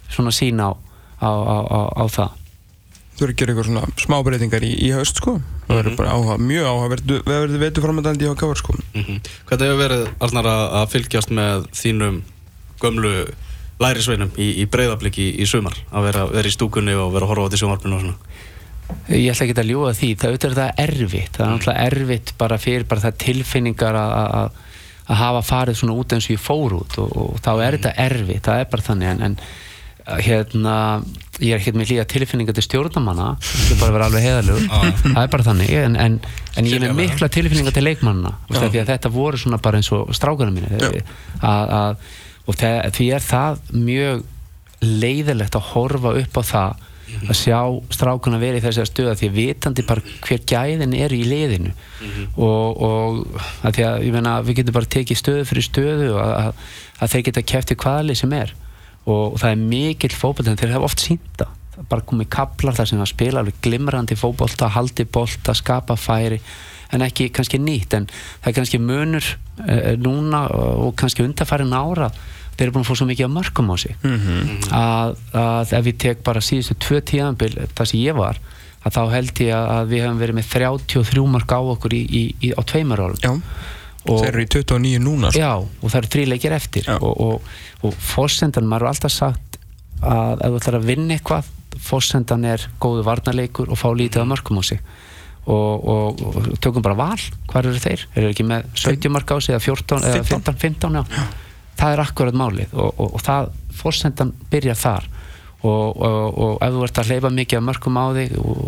svona sín á, á, á, á, á það. Þú verður að gera eitthvað svona smá breytingar í, í haust sko. Það verður bara áhuga, mjög áhuga Við verðum veitur framöndandi í HKV sko. Mhm. Hefur verið Arnar að að fylgjast með þínum gömlu lærisveinum í, í breyðabliki í, í sumar að vera, vera í stúkunni og vera að horfa á þetta í sumarpinu og svona. Ég ætla ekki að ljúga því, það auðvitað er það erfitt, það er náttúrulega erfitt bara fyrir bara það tilfinningar að- hafa farið svona út eins og ég fór út og, og þá er þetta erfitt, það er bara þannig en, en hérna, ég er ekkert með líka tilfinningar til stjórnamanna, það er bara að vera alveg heiðalögur, það er bara þannig en, en, en ég er með mikla tilfinningar til að þetta voru svona bara eins og strákunum mínu að, að, og það, því er það mjög leiðilegt að horfa upp á það að sjá strákuna verið í þessari stöða því að vitandi bara hver gæðin er í liðinu. Og, og að því að meina við getum bara tekið stöðu fyrir stöðu og að, að, að þeir geta kæft í hvaðli sem er. Og það er mikill fótboll en þeir hafa oft sínda bara komið kaplar þar sem að spila alveg glimrandi fótbolta, haldi bolta, skapa færi en ekki kannski nýtt. En það er kannski munur uh, núna og kannski undarfærin ára þeir eru búin að fá svo mikið af mörgum á sig. Að, að ef ég tek bara síðustu tvö tíðanbil það sem ég var að þá held ég að við hefum verið með 33 mörg á okkur í, í, í, á tveimur árum. Og, þeir eru í 29 núna sko. Já, og það eru þrý leikir eftir. Já. og, og, og fórsendan, maður er alltaf sagt að ef þú ætlar að vinna eitthvað fórsendan er góðu varnarleikur og fá lítið af mörgum á sig. Og, og, og tökum bara val hvar eru þeir? Eru ekki með 17 mörg á sig eða 14, eða 15, 15 já. Það er akkurat málið og, og, og það, fórsendan byrjar þar. Og, og, og ef þú ert að hleypa mikið af mörgum á þig og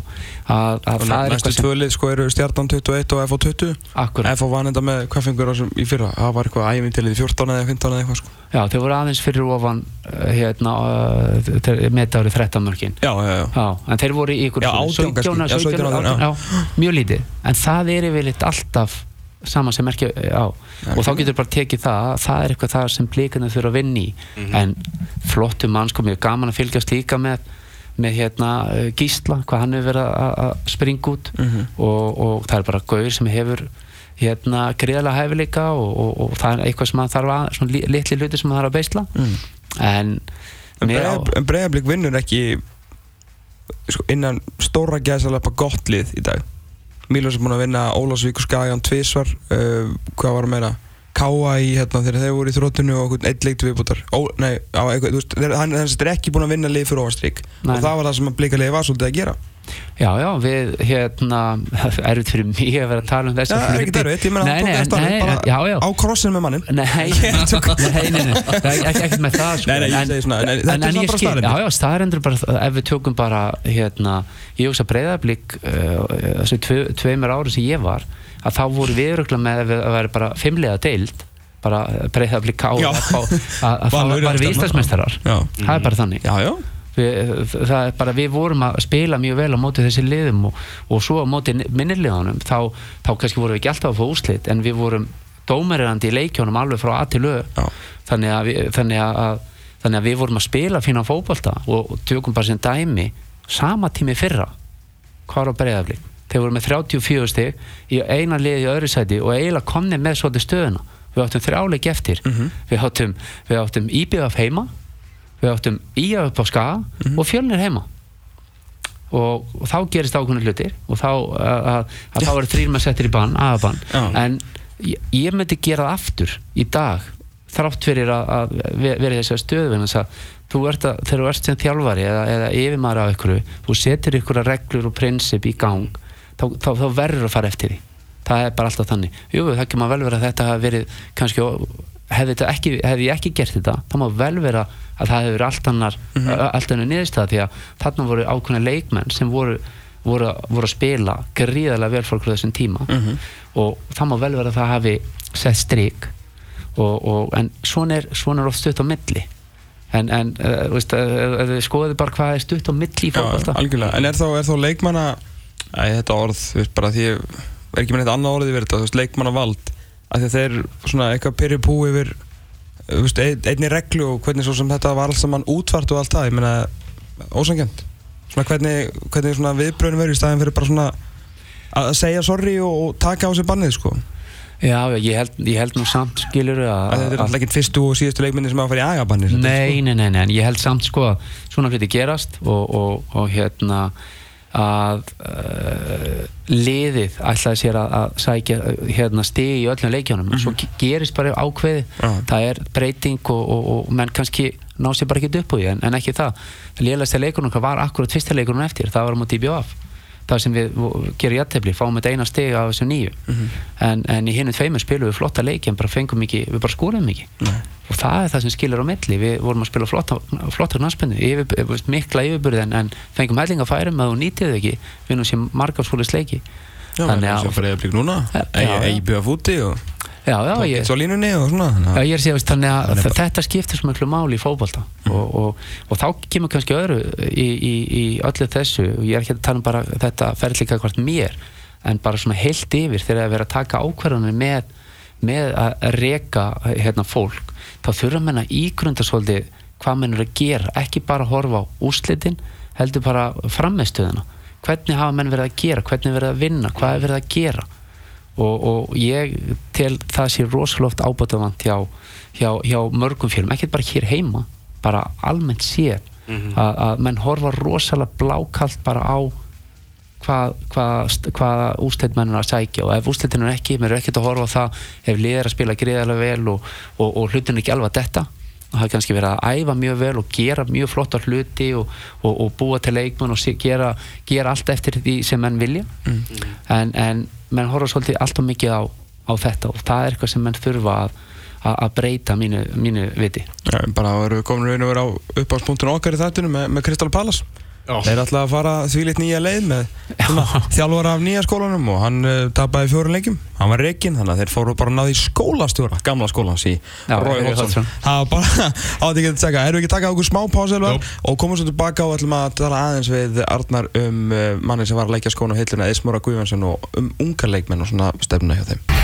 að, að það er næstu eitthvað sem tvölið sko eru stjarnan 21 og FH 20 akkurat. FH var enda með þessum í fyrra. Það var eitthvað æfintilið 14 eða 15 eða eitthvað sko. Já, þeir voru aðeins fyrir ofan uh, hérna, uh, með árið 13 mörkin. Já, já, já. Já, en þeir voru í ykkur Já, 18 kannski. Já, 17, 17, 18, já, mjög lítið. En það er yfirleitt alltaf sama sem merkja á. Og þá getur bara tekið það, það er eitthvað það sem blíkana þurfa að vinna í. En flottu mannsko, mjög gaman að fylgjast líka með með hérna uh, Gísla, hvað hann hefur verið að- springa út. Og, og það er bara gauður sem hefur hérna greiðlega hæfileika og, og, og það er eitthvað sem að þarf að svona li- litli hluti sem að þarf að beisla. En En en Breiðablík vinnur ekki sko, innan stóra gæðsalapa gott lið í dag Mílos er búinn að vinna Ólafsvík og Skagjan tvísvar uh, hvað var að meira Káa í hérna þegar þeir voru í þróttinu og einhvern eitt leiktu viðbútar nei, á, eitthvað, veist, þeir, hann hann er ekki búinn að vinna lið fyrir ofanstrík Nei. og það var það sem að blika liði var svolítið að gera Já, já, við hérna *laughs* erfitt fyrir mig að vera að tala um þessu Já, er ekki erfitt, ég meina hann tók það starfið nei, bara já, já á krossin með mannin Nei, *laughs* nei, nei, nei, það er ekki- ekkert með það sko. Nei, nei, ég segi svona, nei, þetta er svona bara skil, staðreyndir. Já, já, staðarendur bara, ef við tökum bara hérna, ég hugsa breyðablík uh, þessu tve, tveimur ári sem ég var að þá voru við öruglega með að að vera bara fimmlega deild bara breyðablík á Já. að að- að í bara við Já. það er bara þannig Já, já það er bara við vorum að spila mjög vel á móti þessi liðum og, og svo á móti minnirliðanum þá, þá kannski vorum við ekki alltaf að fá úslit en við vorum dómerirandi í leikjónum alveg frá A til Ö. Já. þannig að, við, þannig, að, þannig að við vorum að spila fína fótbolta og, tökum bara sem dæmi sama tími fyrra hvað var á breyðaflik þeir voru með 34 stig í eina liði í öðru sæti og eiginlega komni með svolítið stöðuna. Við áttum þrjáleik eftir. Við áttum, við áttum IBF heima við áttum IA upp á skaga og fjölnir heima. Og, og þá gerist ákveðinu hlutir og þá að, að, að þá eru þrýr með settir í bann, aðabann en ég, ég myndi gera það aftur í dag þrátt fyrir að, að ve- vera í þessari stöðu vegna þess að þú ert að, þegar þú ert sem þjálfari eða, eða yfirmaður af ykkur þú setur ykkur reglur og prinsip í gang þá, þá, þá verður að fara eftir því. Það er bara alltaf þannig. Jú, það ekki maður vel vera að þetta hafi verið kannski, hefði, ekki, hefði ég ekki gert þetta þá má vel vera að það hefur allt annar mm -hmm. allt annar niðurstað því að þarna voru ákveðna leikmenn sem voru voru, voru að spila gríðarlega vel fólk á þessum tíma. Og það má vel vera að það hafi sett og, en svona er, svona er oft stutt á milli. En, en uh, veist, uh, skoðum bara hvað er stutt á milli í algjörlega, en er þá, er þá leikmanna Æ, þetta orð, bara því ég er ekki með þetta annað orðið verið þetta, þú veist, leikmanna vald að þeir svona eitthvað pyrri pú yfir þú veist, ein, einni reglu og hvernig svo sem þetta var alls saman útvart og allt það, ég meina ósangjönd, svona hvernig hvernig svona viðbröðin verið í staðin fyrir bara svona að segja sorry og, og taka á sig bannið, sko. Já, ég held, ég held nú samt skilur að þetta er alltaf ekki fyrstu og síðustu leikminni sem að fara í agabannið Nei, nei, nei, nei, en ég held samt sko að svona hluti gerast og, og, og hérna að uh, liðið ætlaði sér að, að sækja uh, hérna stigi í öllum leikjónum svo ge- gerist bara ákveði Já. það er breyting og, og, og menn kannski ná sér bara ekki upp úr því en, en ekki það. Að leikunum var akkurat fyrsta leikunum eftir. Það var á móti í BJF það sem við gerum jættefli, fáum þetta eina steg af þessum nýju en, en í hinnum tveimur spilum við flotta leiki en bara fengum ekki, við bara skorum ekki. Og það er það sem skilur á milli. Við vorum að spila flotta, flotta knaspennu yfir, mikla yfirburði en, en fengum hellinga færum að þú nýtið ekki. Við nú sem margafsfólis leiki Já, Þannig að- að fyrir að blík núna. Já. Eibjöða fúti og já, já, ég, Svo línunni og svona Já, ég er veist, þannig að Þannig þetta skiptir svo miklu máli í fótbolta. Og, og, og þá kemur kannski öðru í, í, í öllu þessu og ég er ekki að tala um bara þetta ferðlíka hvort mér en bara svona heilt yfir þegar að vera að taka ákvarðanir með, með að reka hérna, fólk þá þurfa menn að ígrunda svolítið hvað menn eru að gera. Ekki bara horfa á úslitin heldur bara frammeðstöðuna hvernig hafa menn verið að gera, hvernig verið að vinna? Hvað er verið að gera og, og ég tel það sé rosalóft ábætavant hjá, hjá, hjá mörgum fjölum, ekkert bara hér heima bara almennt séð. Mhm. að, að menn horfa rosalega blákalt bara á hvað hva, hva úsleitt menn er að sækja. Og ef úsleitin er ekki, mér er ekkert að horfa á það ef lið er að spila greiðarlega vel og, og, og hlutin er ekki alveg að detta það hafa kannski verið að æfa mjög vel og gera mjög flottar hluti og, og, og búa til leikmenn og sé- gera, gera allt eftir því sem menn vilja. En, en menn horfa svolítið alltaf mikið á, á þetta og það er eitthvað sem menn þurfa að, að, að breyta mínu, mínu viti. Já, bara erum við komin og vera á uppáhaldspunktinu okkar í þættinu með, með Crystal Palace Þeir ætla að fara því lit nýja leið með þjálfara af nýja skólanum og hann uh, tapaði fjórun leikjum. Hann var reikinn, þannig að þeir fóru bara náði skólastjóra gamla skólans í Hodgson. Hodgson. Það var bara, *laughs* átti ekki að taka. Erum við ekki að taka okkur smá pásu og komum svo tilbaka og ætlum að tala aðeins við Arnar um uh, manni sem var að leikja skónu heiluna Eismóra Guðvansson og um ungar leikmenn og svona stefnuna hjá þeim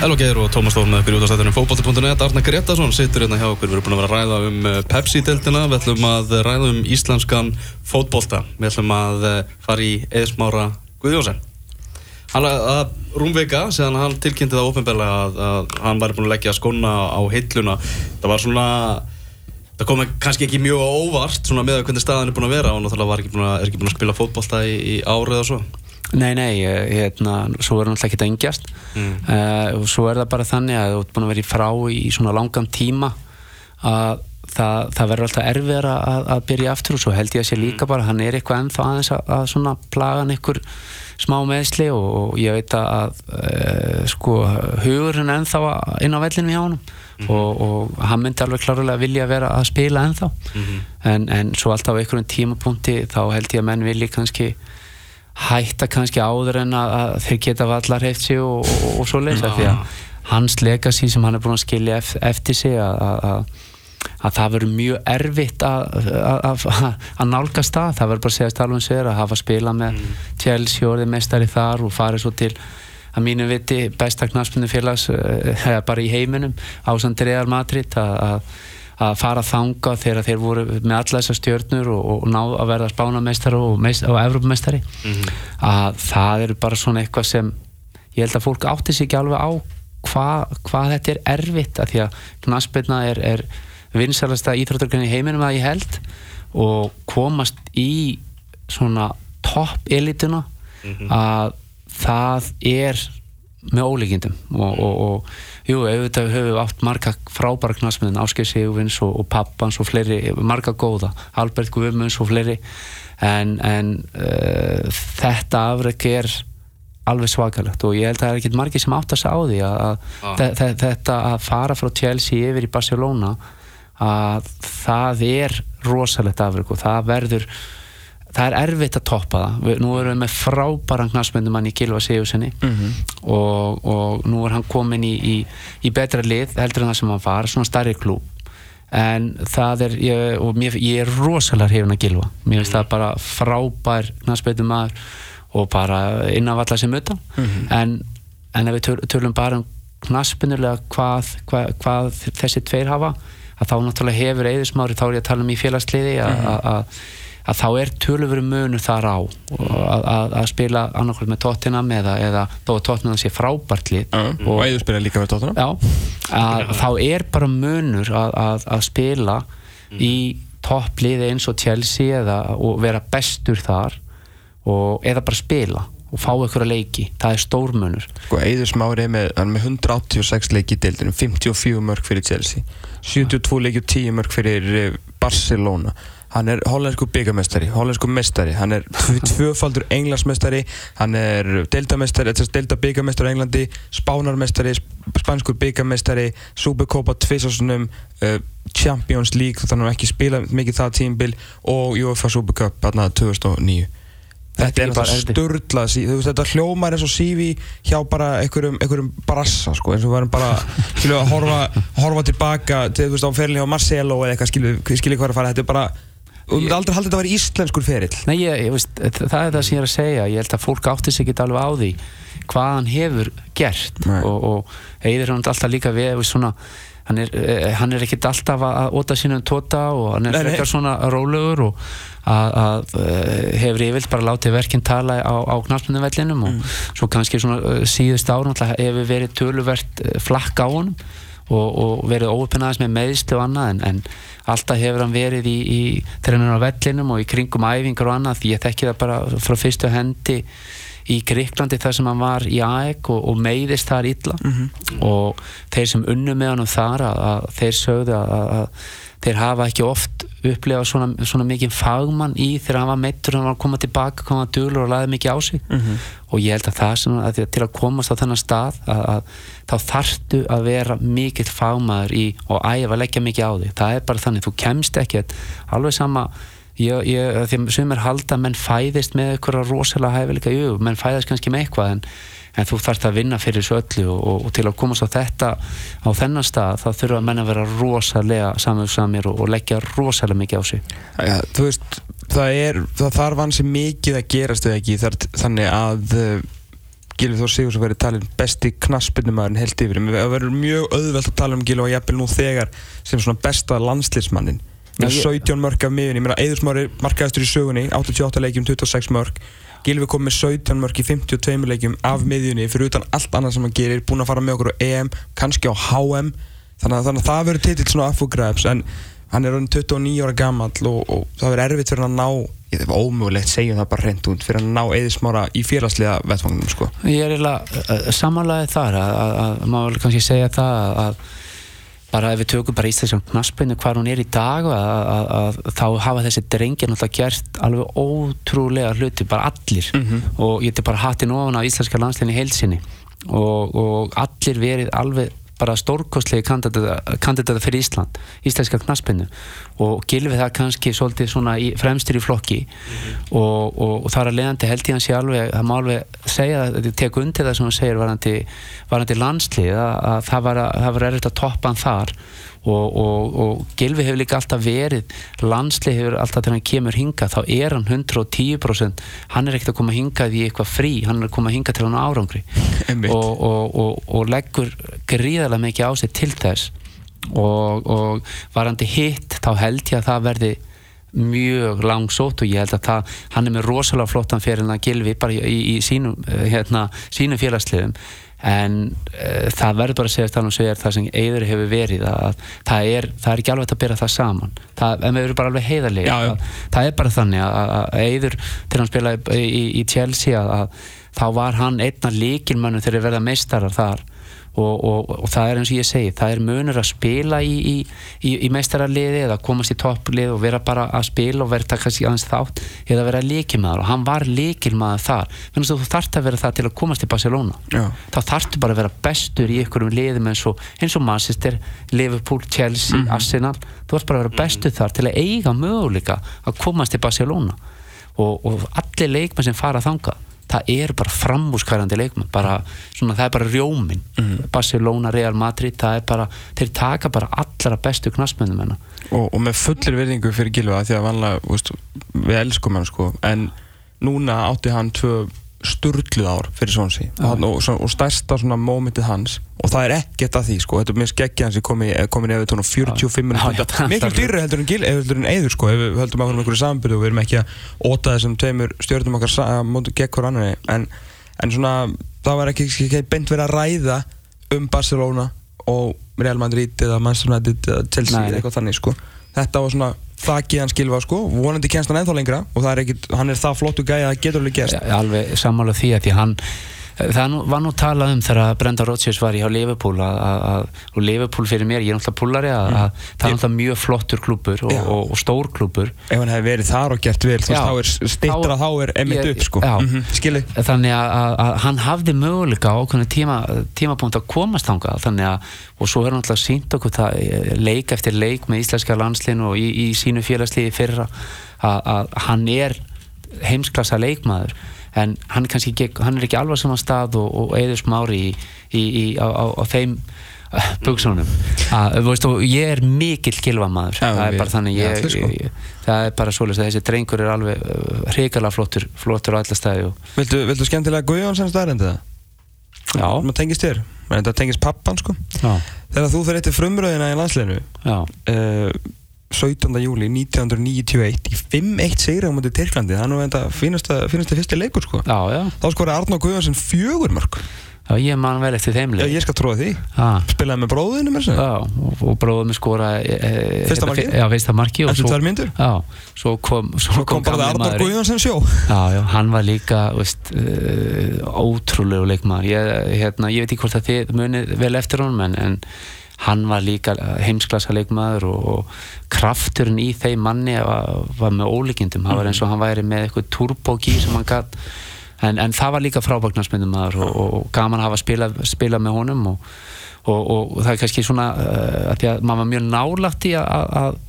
Hello Geir og Tómas Þórn með ykkur í útastættunum fókbalti.net Arna Gretarsson situr hérna hjá okkur. Við erum búin að vera að ræða um eh, Pepsi-deltina Við ætlum að ræða um íslenskan fótbolta. Við ætlum að eh, fara í Eðsmára Guðjósen Hann að rúmvika Seðan hann tilkynnti það ofinbeglega að, að hann væri búin að leggja skóna á heilluna. Það var svona Það kom kannski ekki mjög á óvart svona með að hvernig staðan er búin að vera og náttúrulega var ekki að, er ekki búin að spila fótbolta í, í árið og svo Nei, nei, hérna, svo er náttúrulega ekki að engjast Mm. uh, og svo er það bara þannig að þú ert búin að vera í frá í svona langan tíma að það, það verður alltaf erfiðar að, að byrja aftur og svo held ég að sé líka bara hann er eitthvað ennþá aðeins að, að svona plagan ykkur smá meðsli og, og ég veit að, uh, sko hugurinn ennþá inn á vellinu hjá honum. Og, og hann myndi alveg klárlega vilja vera að spila ennþá. En, en svo alltaf á einhverjum tímapunkti þá held ég að menn vilji kannski hætta kannski áður en að, að þeir geta vallar heift sig og, og, og svo leysa því að hans legacy sem hann er búin að skilja ef, eftir sig að, að, að, að það verður mjög erfitt að, að, að nálgast það. Það verður bara að segja stálum sér að hafa spilað með Chelsea og orðið meistari þar og farið svo til að mínu viti besta knaspunni félags uh, bara í heiminum ásand Real Madrid að, að að fara þanga þegar þeir voru með alla þessar stjörnur og, og ná að verða spánameistari og, meist, og Evrópumestari að það eru bara svona eitthvað sem ég held að fólk átti sig ekki alveg á hvað hva þetta er erfitt að því að knaspirna er, er vinsalasta íþróttargrunni í heiminum að ég held og komast í svona topp elituna að það er með ólíkindum og, og, og jú, auðvitað höfum við átt marga frábæra knasmiðin, Áskei Sigurvins og, og pappans og fleiri, marga góða Albert Guðmunds og fleiri en, en uh, þetta afreg er alveg svakalegt og ég held að það er ekkert margi sem átt að segja á því að, Ah. þe- þe- þetta að fara frá Chelsea yfir í Barcelona að það er rosalegt afreg og það verður það er erfitt að toppa það. Nú erum við með frábæran knasmyndumann í Gilva Sigurssoni og, og nú er hann komin í, í, í betra lið heldur en það sem hann var svona starri klúb en það er ég, og mér, ég er rosalega hrifin að Gilva mér finnst það bara frábær knasmyndumann og bara innanvalla sem utan. En, en ef við töl, tölum bara um knaspinnulega hvað, hvað, hvað þessi tveir hafa að þá náttúrulega hefur eðismári þá er ég að tala um í félagsliði að mm að þá er töluveri munur þar á. Að, að, að spila annarkvæmt með Tottenham eða, eða þó að Tottenham sé frábært lið og Æður spila líka með tóttunum já, að, þá er bara munur að, að, að spila í toppliði eins og Chelsea eða, og vera bestur þar og, eða bara spila og fá einhverja leiki, það er stór munur. Sko, Eiður Smári er með, með 186 leiki í deildinu, 54 mörg fyrir Chelsea 72 leiki og 10 mörg fyrir eh, Barcelona hann er hollensku byggamestari, hollensku mestari hann er tv- tvöfaldur englandsmestari hann er deildamestari deilda byggamestari á Englandi, spánarmestari sp- spanskur byggamestari Supercopa tvisasunum uh, Champions League, þannig að hann ekki spila mikið það tímbil og UEFA Supercup þarna 2009 Þetta er bara veist þetta hljómar eins og sífi hjá bara einhverjum, einhverjum brassa sko, eins og við varum bara skilu, að horfa, horfa tilbaka til þú veist á ferilin hjá Marcelo eða eitthvað skilu hvað er að fara. Þetta er bara, við myndum aldrei haldið þetta að vera íslenskur ferill. Nei, ég, ég veist, það er það sem ég er að segja. Ég held að fólk átti sig ekki alveg á því hvað hann hefur gert. Nei. og, og eigður hann alltaf líka við svona, hann er, eh, hann er ekkit alltaf að óta sínum tóta og hann er frekar svona rólegur og að, að eh, hefur yfirlt bara látið verkinn tala á, á knarspunnivellinum og Mm. svo kannski svona eh, síðust ára hefur verið töluvert flakk á honum og, og verið óuppinnaðis með meðslu og annað en, en alltaf hefur hann verið í, í trenin á vellinum og í kringum æfingar og annað því ég þekki það bara frá fyrstu hendi í Gríklandi þar sem hann var í AEK og, og meiðist þar illa. Og þeir sem unnu með hann þar að, að þeir sögðu að, að, að þeir hafa ekki oft upplifað svona, svona mikið fagmann í þegar hann var meittur hann var að koma tilbaka, koma dölur og laði mikið á sig. Og ég held að það sem að að til að komast á þennan stað að, að þá þarftu að vera mikill fagmaður í og æfa að leggja mikið á þig. Það er bara þannig, þú kemst ekkert alveg sama ég, ég, því að sumir halda að menn fæðist með eitthvað rosalega hæfileika, jú, menn fæðist kannski með eitthvað en, en þú þarft að vinna fyrir þessu öllu og, og, til að komast á þetta á þennan stað þá þurfa menn að vera rosalega samvegsamir og, og leggja rosalega mikið á sig. Já, þú veist, það er það þarf hansi mikið að gerast eða ekki þar, þannig að uh, Gilvi Þór Sigursson verið talin besti knaspinnumæðurinn heilt yfir. Það verður mjög auðvelt að tala um Gilvi og jafnvel nú þegar sem svona besta landslismannin Já, með ég- 17 mörg af miðunni, ég meina Eðursmári markaðistur í sögunni, 88 leikjum 26 mörg Gilvi kom með 17 mörg í 52 leikjum af miðjunni fyrir utan allt annað sem hann gerir, búinn að fara með okkur á EM, kannski á HM þannig að, þannig að það verður titill svona affugræps en hann er orðinn 29 ára gamall og, og það verður erfitt fyrir hann að ná ég var ómögulegt, segjum það bara reynd út fyrir að ná eðismára í félagslega vettfangnum sko. Ég er eiginlega samanlæðið þar að, að, að maður kannski segja það að, að bara ef við tökum bara íslenskan knaspinu hvar hún er í dag að, að, að, þá hafa þessi drengir náttúrulega gert alveg ótrúlega hluti, bara allir. Og ég er bara hattin ofan á íslenska landslinni heilsinni og, og allir verið alveg bara stórkostlegi kandidata fyrir Ísland íslenska knaspinu og gilfið það kannski svolítið svona í, fremstur í flokki. Og, og, og þar að leiðandi held ég hans ég alveg það má alveg segja, þetta tek undir það sem hann segir varandi, varandi landslið að, að það var, var erfitt að toppa hann þar. Og, og, og Gilvi hefur líka alltaf verið landslið hefur alltaf þegar hann kemur hinga þá er hann 110% hann er ekkert að koma hingað í eitthvað frí hann er að koma hingað til hann á árangri. *laughs* Einmitt. og, og, og, og leggur gríðarlega mikið á sig til þess og, og varandi hitt þá held ég að það verði mjög langsótt og ég held að það, hann er með rosalega flottan fyrir hann að gilfi bara í, í, sínum, eh, hérna, sínum félagsliðum. En uh, það verður bara að segja þannig að segja það sem Eiður hefur verið að það er, það er ekki alveg að byrja það saman. Það, en við erum bara alveg heiðarlega Já, já. að, það er bara þannig að, að Eiður til hann spilaði í, í, í Chelsea að, að þá var hann einna líkilmönnum þegar þeir verða meistarar þar og, og, og það er eins og ég segi það er munur að spila í, í, í, í meistararliði eða komast í topplið og vera bara að spila og vera kannski aðeins þátt eða vera líkilmaður og hann var líkilmaður þar. Þannig að þú þarft að vera það til að komast í Barcelona. Já. þá þarftu bara að vera bestur í einhverjum liðum eins og, eins og Manchester, Liverpool, Chelsea, Arsenal. Þú þarft bara að vera bestur þar til að eiga möguleika að komast í Barcelona. Og, og allir leikmenn sem fara þangað það er bara framúskærandi leikmenn bara, svona, það er bara rjómin Barcelona, Real Madrid bara, þeir taka bara allra bestu knassmennum hennar og, og með fullir virðingu fyrir Gilva því að vanlega, veist, við elskum hann sko en núna átti hann tvö sturluð ár fyrir Swansea og, og, stærsta svona mómentið hans og það er ekkert að því sko. Þetta er mér skeggja hans komi, komin í og 45 Já, já, minnum miklu dýrri heldur en Gil, heldur en Eiður sko ef við höldum ákveðum einhverju sambyrðu og við erum ekki að óta þessum tveimur stjórnum okkar gegn hver annari en, en svona það var ekki, ekki beint verið að ræða um Barcelona og Real Madrid eða Manchester United eða Chelsea eða eitthvað þannig sko þetta var svona þakkið hans skilfa sko. Vonandi kennst hann ennþá lengra og það er ekki, hann er það flottu gæði að það getur alveg gerst. Alveg sammála því að því hann það nú, var nú talað um þegar Brenda Rodgers var í hjá Liverpool að, að, að, og Liverpool fyrir mér, ég er náttúrulega að, að það er náttúrulega mjög flottur klubur og, og, og stór klubur ef hann hefði verið þar og gert vel þá er stittra þá er emitt upp sko. mm skilji. Þannig að, hann hafði möguleika á okkur tíma, tímapunkt að komast að, og svo er hann alltaf sínt okkur það eh, leik eftir leik með íslenska landslinu og í, í sínu félagsliði fyrra að hann er heimsklassa leikmaður en hann ekki, hann er ekki alveg saman stað og, og eður smári í, í, í, á, á, á þeim uh, buksunum og ég er mikill gilvamaður Já, það er bara þannig ég, allir, sko. ég, það er bara svoleiðis að þessi drengur er alveg uh, hrikalega flottur flottur á alla stæði og viltu, viltu skemmtilega Guðjón sem staðarendi það? Já. maður tengist þér. Þetta tengist pappan sko. Já, þegar þú fyrir eftir frumröðina í landsleginu já, uh, 17. júli 1991 í 5-1 sigri á mútið Tyrklandi. Það er nú þetta fínasta, fínasta fyrsti leikur sko. Já, já, þá skoraði Arnó Guðjónsson fjögur mörg já, ég man vel eftir þeim Já, leik ég skal tróða því. Já, spilaði með bróðinu mér sem já, og, við skora e, e, Fyrsta markið? Já, fyrsta marki eftir tvær myndur Já, svo kom Svo, svo kom bara það gamli Arnó maðurinn. Guðjónsson sjó. Já, já, hann var líka veist, uh, ótrúlegu leikmaður. Ég, hérna, ég veit ekki hvort að þið munið vel eftir honum en, en hann var líka heimsklassa leikmaður og, og krafturinn í þeim manni var, var með ólíkindum. Hann var eins og hann væri með eitthvað turbogí sem hann gatt en, en það var líka frábagnarsmyndum maður og, og, og gaman að hafa spila, spila með honum og, það er kannski svona uh, að því að maður var mjög nálagt í að,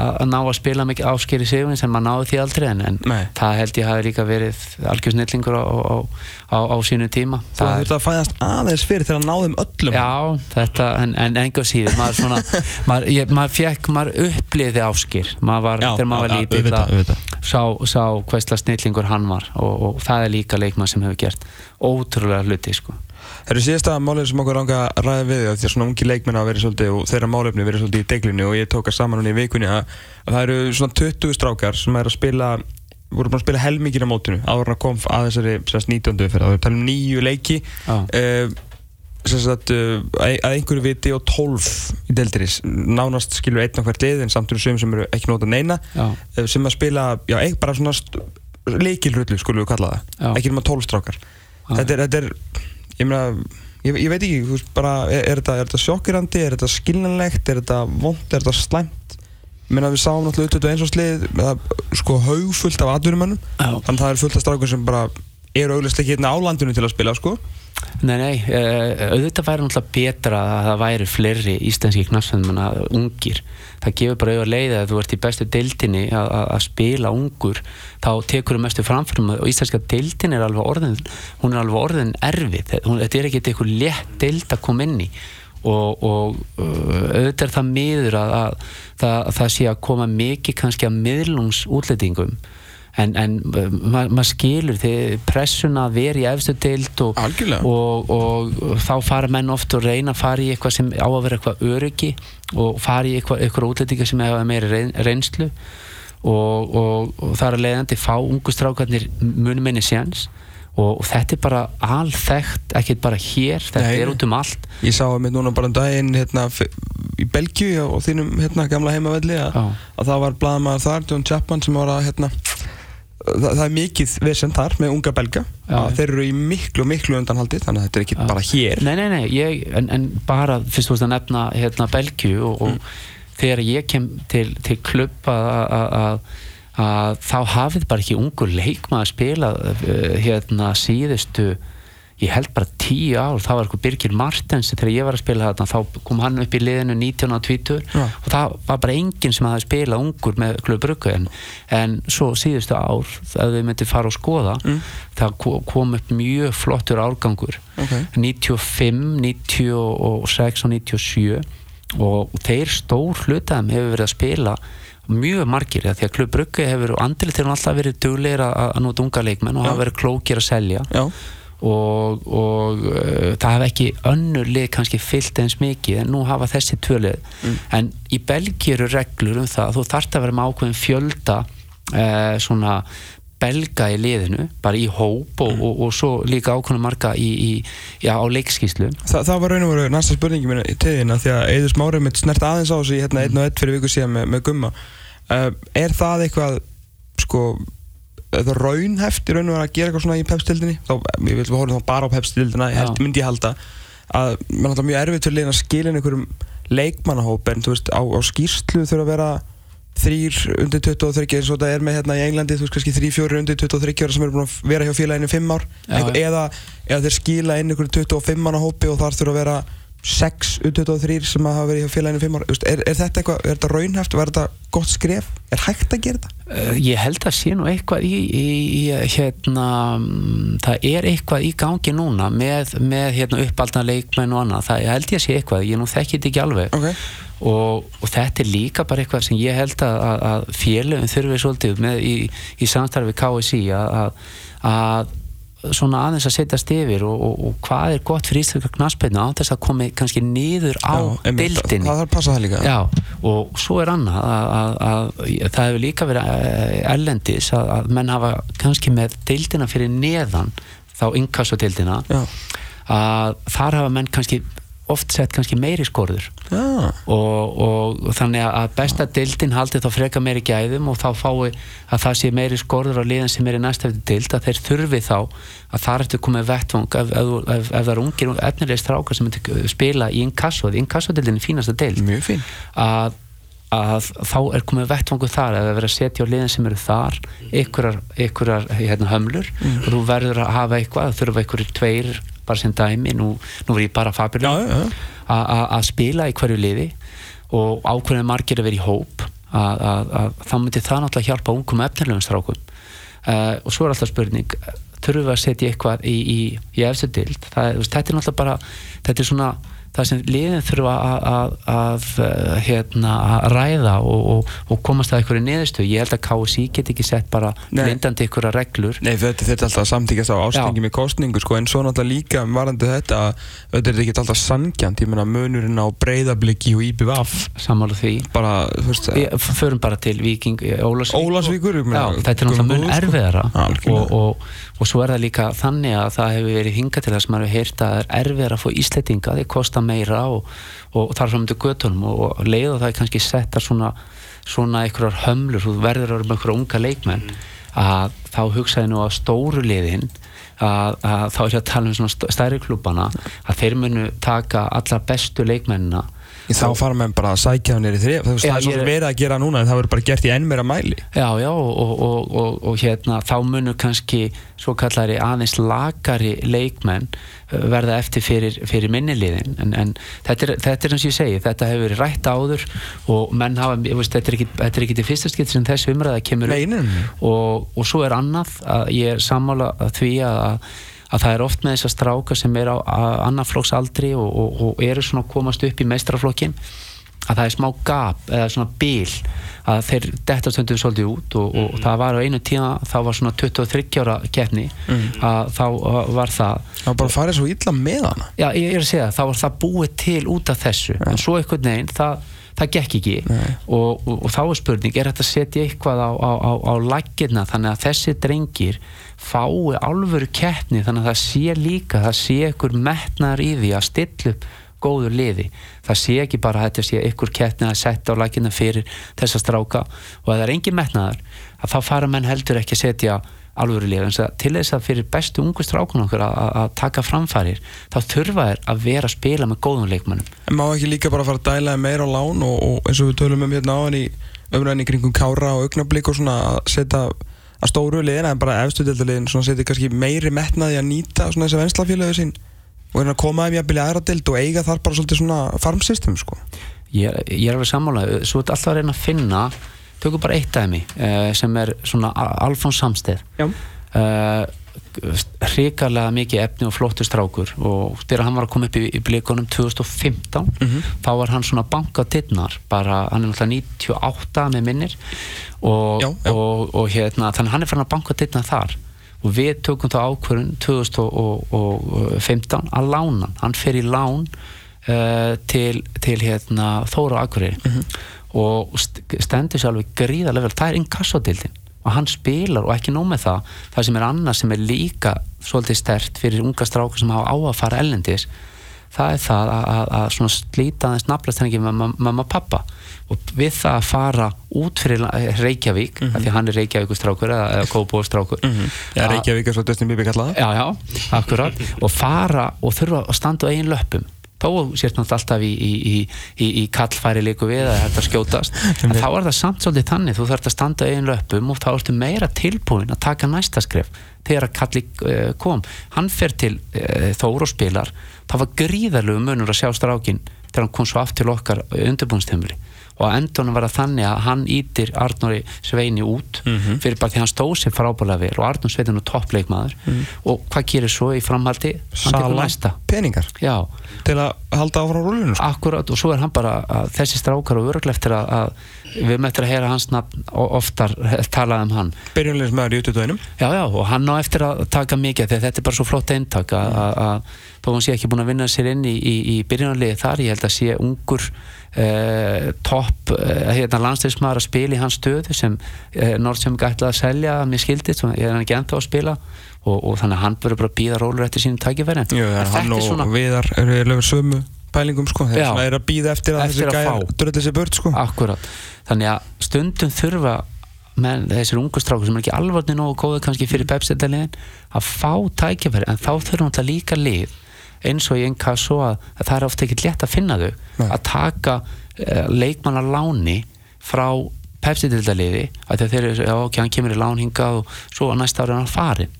að, ná að spila mikið áskeri sigurinn sem maður náði því aldrei en, en það held ég hafi líka verið algjörsnillingur á, á, á, á sínu tíma. Þú þurfti að fæðast aðeins fyrir til að ná þeim öllum. Já, þetta, en, en enga síður maður svona, *laughs* maður, ég, maður fekk maður uppliði áskir. Maður var, þegar maður var að- auðvitað. sá, sá hversla snillingur hann var. Og, og það er líka leikmann sem hefur gert ótrúlega hluti sko. Það eru síðasta málið sem okkur ranga að ræða við því að svona ungi leikmenn hafa verið svolítið og þeirra málefni verið svolítið í deglinu og ég tók að saman hún í vikunni að, að það eru svona 20 strákar sem er að spila voru búin að spila helmingin á mótinu að kom að þessari sérst 19. fyrir það við talum nýju leiki. Já. uh, sérst uh, að að einhverju viti og 12 í deildiris nánast skilur einn á hvert lið en samt eru sögum sem eru ekki nota neina. Já. uh, sem að spila, já, ein, bara svona leikilrullu skulum við kalla það. Ekki nema 12 strákar. Þetta er, þetta er ég meina ég, ég veit ekki, þú veist bara er, er, þetta, er þetta sjokkirandi, er þetta skiljanlegt er þetta vond, er þetta slæmt? Ég meina við sáum náttúrulega út eins og slið sko haugfullt af atvinnumönnum. Þannig að það er fullt af strákum sem bara eru auglustlega hérna á landinu til að spila sko Nei, nei, uh, auðvitað væri náttúrulega betra að það væri fleiri íslenski knafsöndum ungir. Það gefur bara auðvitað leið að þú ert í bestu deildinni að, spila ungur, þá tekur þú mestu framfyrum og íslenska deildin er alveg orðin, hún er alveg orðin erfið. Þetta er ekki eitthvað létt deild að koma inn í og, og uh, auðvitað er það miður að, að, að það sé að koma mikið kannski að miðlungs útlætingum en, en uh, ma maður skilur þið pressuna að vera í efstu deild og, og, og, og þá fara menn oft og reyna að fara í eitthvað sem á að vera eitthvað öryggi og fara í eitthvað, eitthvað útlendingar sem hefa reyn, reynslu og, og, og það er leiðandi fá ungu strákarnir muni minni séns. Og, þetta er bara alþekkt, ekkert bara hér þetta Nei, er út um allt. Ég sá að mitt núna bara um daginn hérna, í Belgíu og þínum hérna, gamla heimavelli að, að það var blaðamaður þar, John Chapman sem var að hérna, það, það er mikið vesend þar með unga belga. Að þeir eru í miklu, miklu undanhaldi þannig að þetta er ekki bara hér. Nei, nei, nei, ég, en, en bara fyrst þú veist að nefna hérna Belgíu og, Mm. og þegar ég kem til, til klubb að, að, að, að þá hafið bara ekki ungur leikmaður spila uh, hérna síðustu ég held bara tíu ár, það var eitthvað Birgir Martens þegar ég var að spila þarna, þá kom hann upp í liðinu 19 og 20 Já. og það var bara enginn sem hafði spilað ungur með klubbruggu en, en svo síðustu ár, ef við myndum fara og skoða Mm. það ko- kom upp mjög flottur árgangur Ok. 95, 96 og 97 og þeir stór hlutaðum hefur verið að spila mjög margir, því að Klubb Brugge hefur og andrið til alltaf verið duglegir að, að nota unga leikmenn og hafa verið klókir að selja Já, og, og uh, það hafa ekki önnur lið kannski fyllt eins mikið en nú hafa þessi tvölið Mm. en í Belgíu eru reglur um það að þú þarft að vera með ákveðin fjölda uh, svona belga í liðinu, bara í hóp og, Mm. og, og svo líka ákveðin marga í, í, já, á leikskíslu Þa, það var raun og veru næsta spurningi mín í tegina því að Eður Smári mitt snert aðeins á sig hérna einn og einn fyrir viku síðan með, með gumma uh, Er það eitthvað sko það raunhæft í raun og veru að gera eitthvað svona í pepstildinni þá, ég vil horfum þá bara á pepstildina Já. held, myndi ég halda að mann er mjög erfitt fyrir liðin að skilja einhverjum leikmannahóp en þú veist á, á skýrslu þurfa að vera þrýr undir 23 eins og þetta er með hérna í Englandi þú veist kannski þrý, fjóri undir 23 ára sem eru búin að vera hjá félaginu í 5 ár Já, já. eða, eða þeir skila inn einhverju 25 manna hópi og þar þurfa að vera 6 U23 sem að hafa verið hjá félaginu í 5 ár. Þú veist, er, er þetta eitthvað, er þetta raunhæft? Er þetta gott skref? Er hægt að gera þetta? Uh, ég held að sé nú eitthvað í, í, í hérna mm, það er eitthvað í gangi núna með, með hérna uppaldna leikmenn og annað, það held ég að sé eitthvað ég nú þekki þetta ekki alveg. Ok, og, og þetta er líka bara eitthvað sem ég held að, að, að félögum þurfi svolítið með í, í samstarfi KSI að svona aðeins að setjast yfir og, og, og hvað er gott fyrir íslenska knaspinu á þess að komi kannski niður á dildinni Það þarf að passa það líka. Já, og svo er annað að, að, að það hefur líka verið eh, erlendis að, að menn hafa kannski með dildina fyrir neðan þá inkassodildina Já, að þar hafa menn kannski oft sett kannski meiri skorður. Já, og, og þannig að besta dildin haldi þá freka meiri gæðum og þá fái að það sé meiri skorður á liðan sem er í næst eftir dild að þeir þurfi þá að það ertu komið vettvang ef, ef, ef, ef það er ungir og efnilegir strákar sem spila í inkasso inkassodildin er fínasta dild fín. Að, að þá er komið vettvangu þar eða verið að setja á liðin sem eru þar ykkurar, ykkurar hérna, hömlur og þú verður að hafa eitthvað þurfa ykkurir tveir bara sem dæmi nú, nú er ég bara já. að spila í hverju liði og ákveðin margir að vera í hóp að, þá myndi það náttúrulega hjálpa ungum efnilegum strákum uh, og svo er alltaf spurning þurfum við að setja eitthvað í, í, í efstu dild þetta er náttúrulega bara þetta er svona það sem liðin þurfa að, að, að eh, hérna, að ræða og, og, og komast að einhverju niðurstu ég held að KSI get ekki sett bara blindandi einhverja reglur. Nei, þetta, þetta er alltaf samtíkast á ástingi með kostningu sko, en svo náttúrulega líka varandi þetta þetta er ekki alltaf sangjant ég meina munurinn á breyðabliki og IBVF sammála því. Bara, veist Við förum bara til Viking Já, meina, þetta er náttúrulega mun sko. erfiðara. Og, og, og svo er það líka þannig að það hefur verið hingað til þess að maður hefur heyrt að það er erfiðara að fá íslettinga, þeir kosta meira og, og þar fram til göttunum og, og leið og það kannski setta svona svona einhverjar hömlur, þú verður að vera með einhverja unga leikmenn að þá hugsaði nú að stóru liðin að, að þá er ég að tala um svona st- stærri klúbana að þeir munu taka allra bestu leikmennina þá fara menn bara að sækja hann þrif þú veist, Já, það er svo ég er- verið að gera núna en það verður bara gert í enn meira mæli Já, já, og, og, og, og, og hérna þá munur kannski svo kallari aðeins lakari leikmenn uh, verða eftir fyrir, fyrir minniliðin en, en þetta, er, þetta er eins og ég segi þetta hefur verið rætt áður og menn hafa, ég veist, þetta er ekki, þetta er ekki til fyrsta skipt sem þessi umræða kemur upp. Nei, nei. og, og svo er annað að ég er sammála að því að, að það er oft með þessar stráka sem er á annarflokksaldri og, og, og eru svona að komast upp í meistraflokkin að það er smá gap eða svona bil að þeir detta stundum svolítið út og, og það var á einu tíma þá var svona 23 ára keppni að þá var það. Það var bara að fara svo illa með hana. Já, ég er að segja það, þá var það búið til út af þessu, en svo einhvern veginn það, það gekk ekki. Og, og, og þá er spurning, er þetta að setja eitthvað á, á, á, á laggirna þannig að þessi drengir fái alvöru keppni þannig að það sé líka, það sé einhver metnar í því að stilla upp góður liði, það sé ekki bara að þetta sé einhver keppni að setja á laggirna fyrir þessa stráka og ef það er engin metnaður, að þá fara menn heldur ekki að setja alvöru liði, en til þess að fyrir bestu ungu strákun okkur að, að- að taka framfærir þá þurfa þér að vera að spila með góðum leikmannum en má ekki líka bara fara að dæla meira á lán og, og eins og við tölum um hérna á hann í umræðinni kringum kára og augnablík og svona að setja að stóru liðina en bara efstudeldaliðin svona setja kannski meiri metnaði að nýta svona þessi venslafélögu sín og hérna koma þeim jafnvel í aðra deild og eiga þar bara svolítið svona farmsystem sko. Ég, ég er alveg sammála, svo er alltaf að reyna að finna tökum bara eitt dæmi uh, sem er svona Al- Alfons Samsteð Já. uh, hrikarlega mikið efni og flottur strákur og þegar hann var að koma upp í, í blikunum 2015 þá var hann svona banka dittnar bara, hann er náttúrulega 98 með minnir og, Já, já. og, og hérna, þannig hann er farin að banka dittnar þar. Og við tökum þá ákvörðun 2015 að lána hann, fer í lán uh, til, til hérna, Þóra Akureyri og st stendur sér alveg gríðarlega vel, það er inkassodildin og hann spilar og ekki nóg með það. Það sem er annað sem er líka svolítið stert fyrir unga strákar sem hafa á að fara ellendis það er það að, að, að slíta aðeins nafnlastengi með mam- mamma og pappa. Og við það að fara út fyrir la- Reykjavík, af því að hann er Reykjavíkur strákur eða, eða Kópóð strákur Já, Reykjavík er svo Dustin Bibi kallaða já, já, akkurat. Og fara og þurfa að standa á eigin löppum þó sést náttúrulega alltaf í, í, í, í, í kallfæri líku við að þetta skjótast. *laughs* En þá er það samt svolítið þannig þú þarfst að standa á eigin löppum og þá ertu meira tilbúin að taka næsta skref. Þegar að kalli uh, kom hann fer til uh, Þór og spilar það var gríðarlegu munur að sjá strákin þegar hann kom svo aft til okkar undirbúinstömmuli og á endunum var það þannig að hann ítir Arnóri Sveini út Mhm. fyrir bara því hann stóð sér frábælega vel. Og Arnór Svein er nú toppleikmaður. Og hvað gerir svo í framhaldi? Sala peningar. Já, til að halda áfram rúlinu sko. akkurat og svo er hann bara að þessi strákar og öruglega eftir að, að við möttum að heyra hans nafn og oftar *laughs* talað um hann. Byrjunleins með í 21 Já, já, og hann á eftir að taka mikið þegar þetta er bara svo flott eintak að- að að þó hann sé ekki búin að vinna sér inn í, í, í byrjunarliði þar, ég held að sé ungur eh, topp eh, hérna, landstæðismæður að spila í hans stöðu sem eh, Nordsjö ætlaði að selja að mér skildið, ég er hann ekki ennþá að spila. Og, og þannig að hann verður bara að býða rólur eftir sínum tækifæri það hann og Viðar eru lögur sömu pælingum sko. Þeir Já. sem er að býða eftir að Eftir þessi að fá. dröldi sér burt sko. Akkurat, þannig að stundum þurfa menn, þessir ungu strákur sem er ekki alvarni nógu góðu kannski fyrir pepsendaliðin að fá tækifæri. En þá þurfum þetta líka lið eins og í einn kassu að, að það er ofta ekki létt að finna þau. Nei. að taka uh, leikmannar láni frá pepsendaliði að þeir eru, já ok, hann kemur í lán hingað og svo að næsta ára er hann farin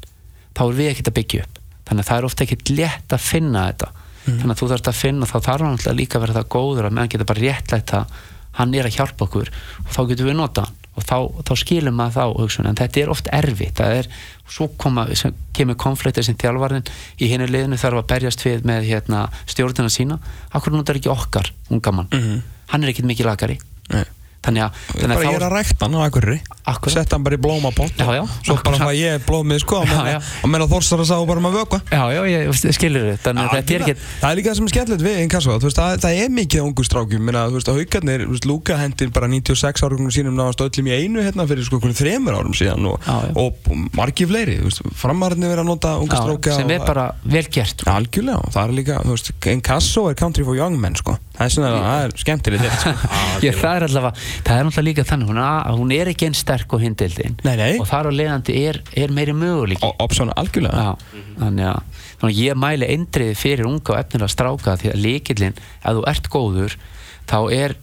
þá er við ekkert að byggja upp. Þannig að það er ofta ekkert létt að finna þetta. Þannig að þú þarfst að finna þá þarf hann alltaf líka að vera það góður að meðan geta bara réttlætt að hann er að hjálpa okkur og þá getum við nota hann og þá, þá skilum maður þá hugsun. En þetta er oft erfitt. Það er, svo koma, sem kemur konfliktir sem þjálfarinn í hennu liðinu þarf að berjast við með hérna, stjórnina sína. Akkur notar ekki okkar, unga mann? Mhm. hann er ekkit mikið lagari Nei. Þannig að, þannig bara ég er að rækta hann á akkurri setta hann bara í blómapott svo bara hvað ég er blómið sko og og menna þorstar að sá bara um að vökva. Já, já, ég skilur þið að er það er líka það sem er skemmtilegt við Inkasso veist, það, það er mikið ungu strákjum minna, þú veist, að haugarnir, Luka hendir bara 96 ára sínum náðast öllum í einu hérna fyrir sko þremur árum síðan og, Já, já. og margi fleiri, framarðinni verið að nota unga já, strákja sem og- er bara vel gert Já, algjörlega, og það er líka, Inkasso er country for young men, sko. Það er skemmtilegt sko. *laughs* Það er allavega, það er náttúrulega líka þannig hún, að, hún er ekki einn sterk og nei. og þar á leiðandi er, er meiri möguleiki. Og option algjörlega. Já, þannig að þannig að ég mæli eindriði fyrir unga og efnilega stráka því að líkillin, ef þú ert góður þá er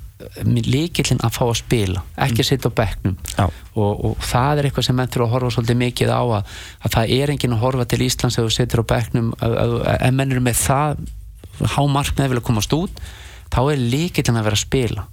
líkillin að fá að spila, ekki að sitja á bekknum. Já. og, og það er eitthvað sem menn þurfa að horfa svolítið mikið á að, að það er enginn að horfa til Íslands ef þú situr á bekknum ef menn eru með það hámarknið vilja komast út þá er líkillin að vera að spila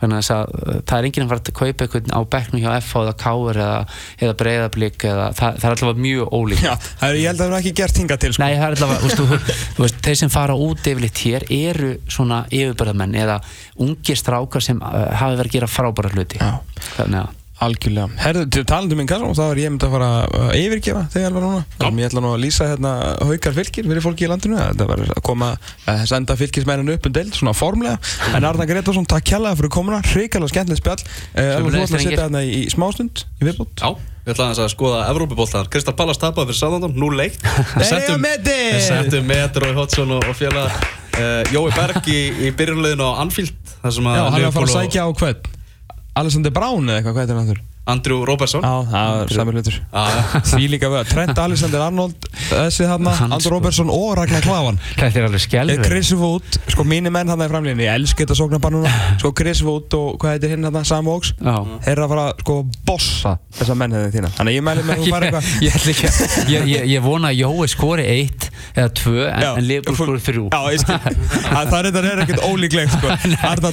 þannig að uh, það er enginn að fara að kaupa eitthvað á bekknum hjá FH eða Káur eða, eða Breiðablík eða það, það er alltaf mjög ólík Já, það er, ég held að það er ekki gert hinga til, sko Nei, það er allavega, þú veist, þú, þú veist, þeir sem fara út yfirleitt hér eru svona yfirbörðamenn eða ungir strákar sem uh, hafi verið að gera frábæra hluti. Já. Þannig að, Algjörlega. Herðu, til talandum minn Inkasso, þá er ég myndi að fara að yfirgefa þegar alveg núna. Ég ætla nú að lýsa hérna haukar fylgir fyrir fólki í landinu. Það var að koma að senda fylgismennin upp um deild, svona formlega. En Arna Gretarsson, takk kjærlega fyrir komuna. Hrikalega skemmtilegt spjall. Eh, þú ætla að sitja hérna í, smástund í viðbútt. Já, við ætlaðum að skoða Evrópubóltar Kristal Pallas tapaði fyrir Sáðandón, nú leikt! Við settum á Anfield þar sem að Já, hann er að fara að sækja á hvern? Alexander Brown eða eitthvað, hvað er hann þurr? Andrew Robertson Já, það er samir hlutur. Já, Því líka við að Trent Alexander Arnold, þessi þarna, Andrew. Robertson og Ragnar Klavan. þetta er alveg skjálfur. Chris Wood, sko mínir menn hann í framlýninni, ég elsk þetta sóknarbar núna sko Chris Wood og hvað heitir hinn hann, Sam Vokes Já. þeir eru að fara sko bossa þessa menn hefði þína þannig ég mæli með að þú fara eitthvað ég, ætla ekki að- ég, ég, ég vona að Jói skori eitt eða tvö en, en Leopold skori þrjú. Já, ég skil, *laughs* það, það er, er ekkert ólíklegt sko Arna,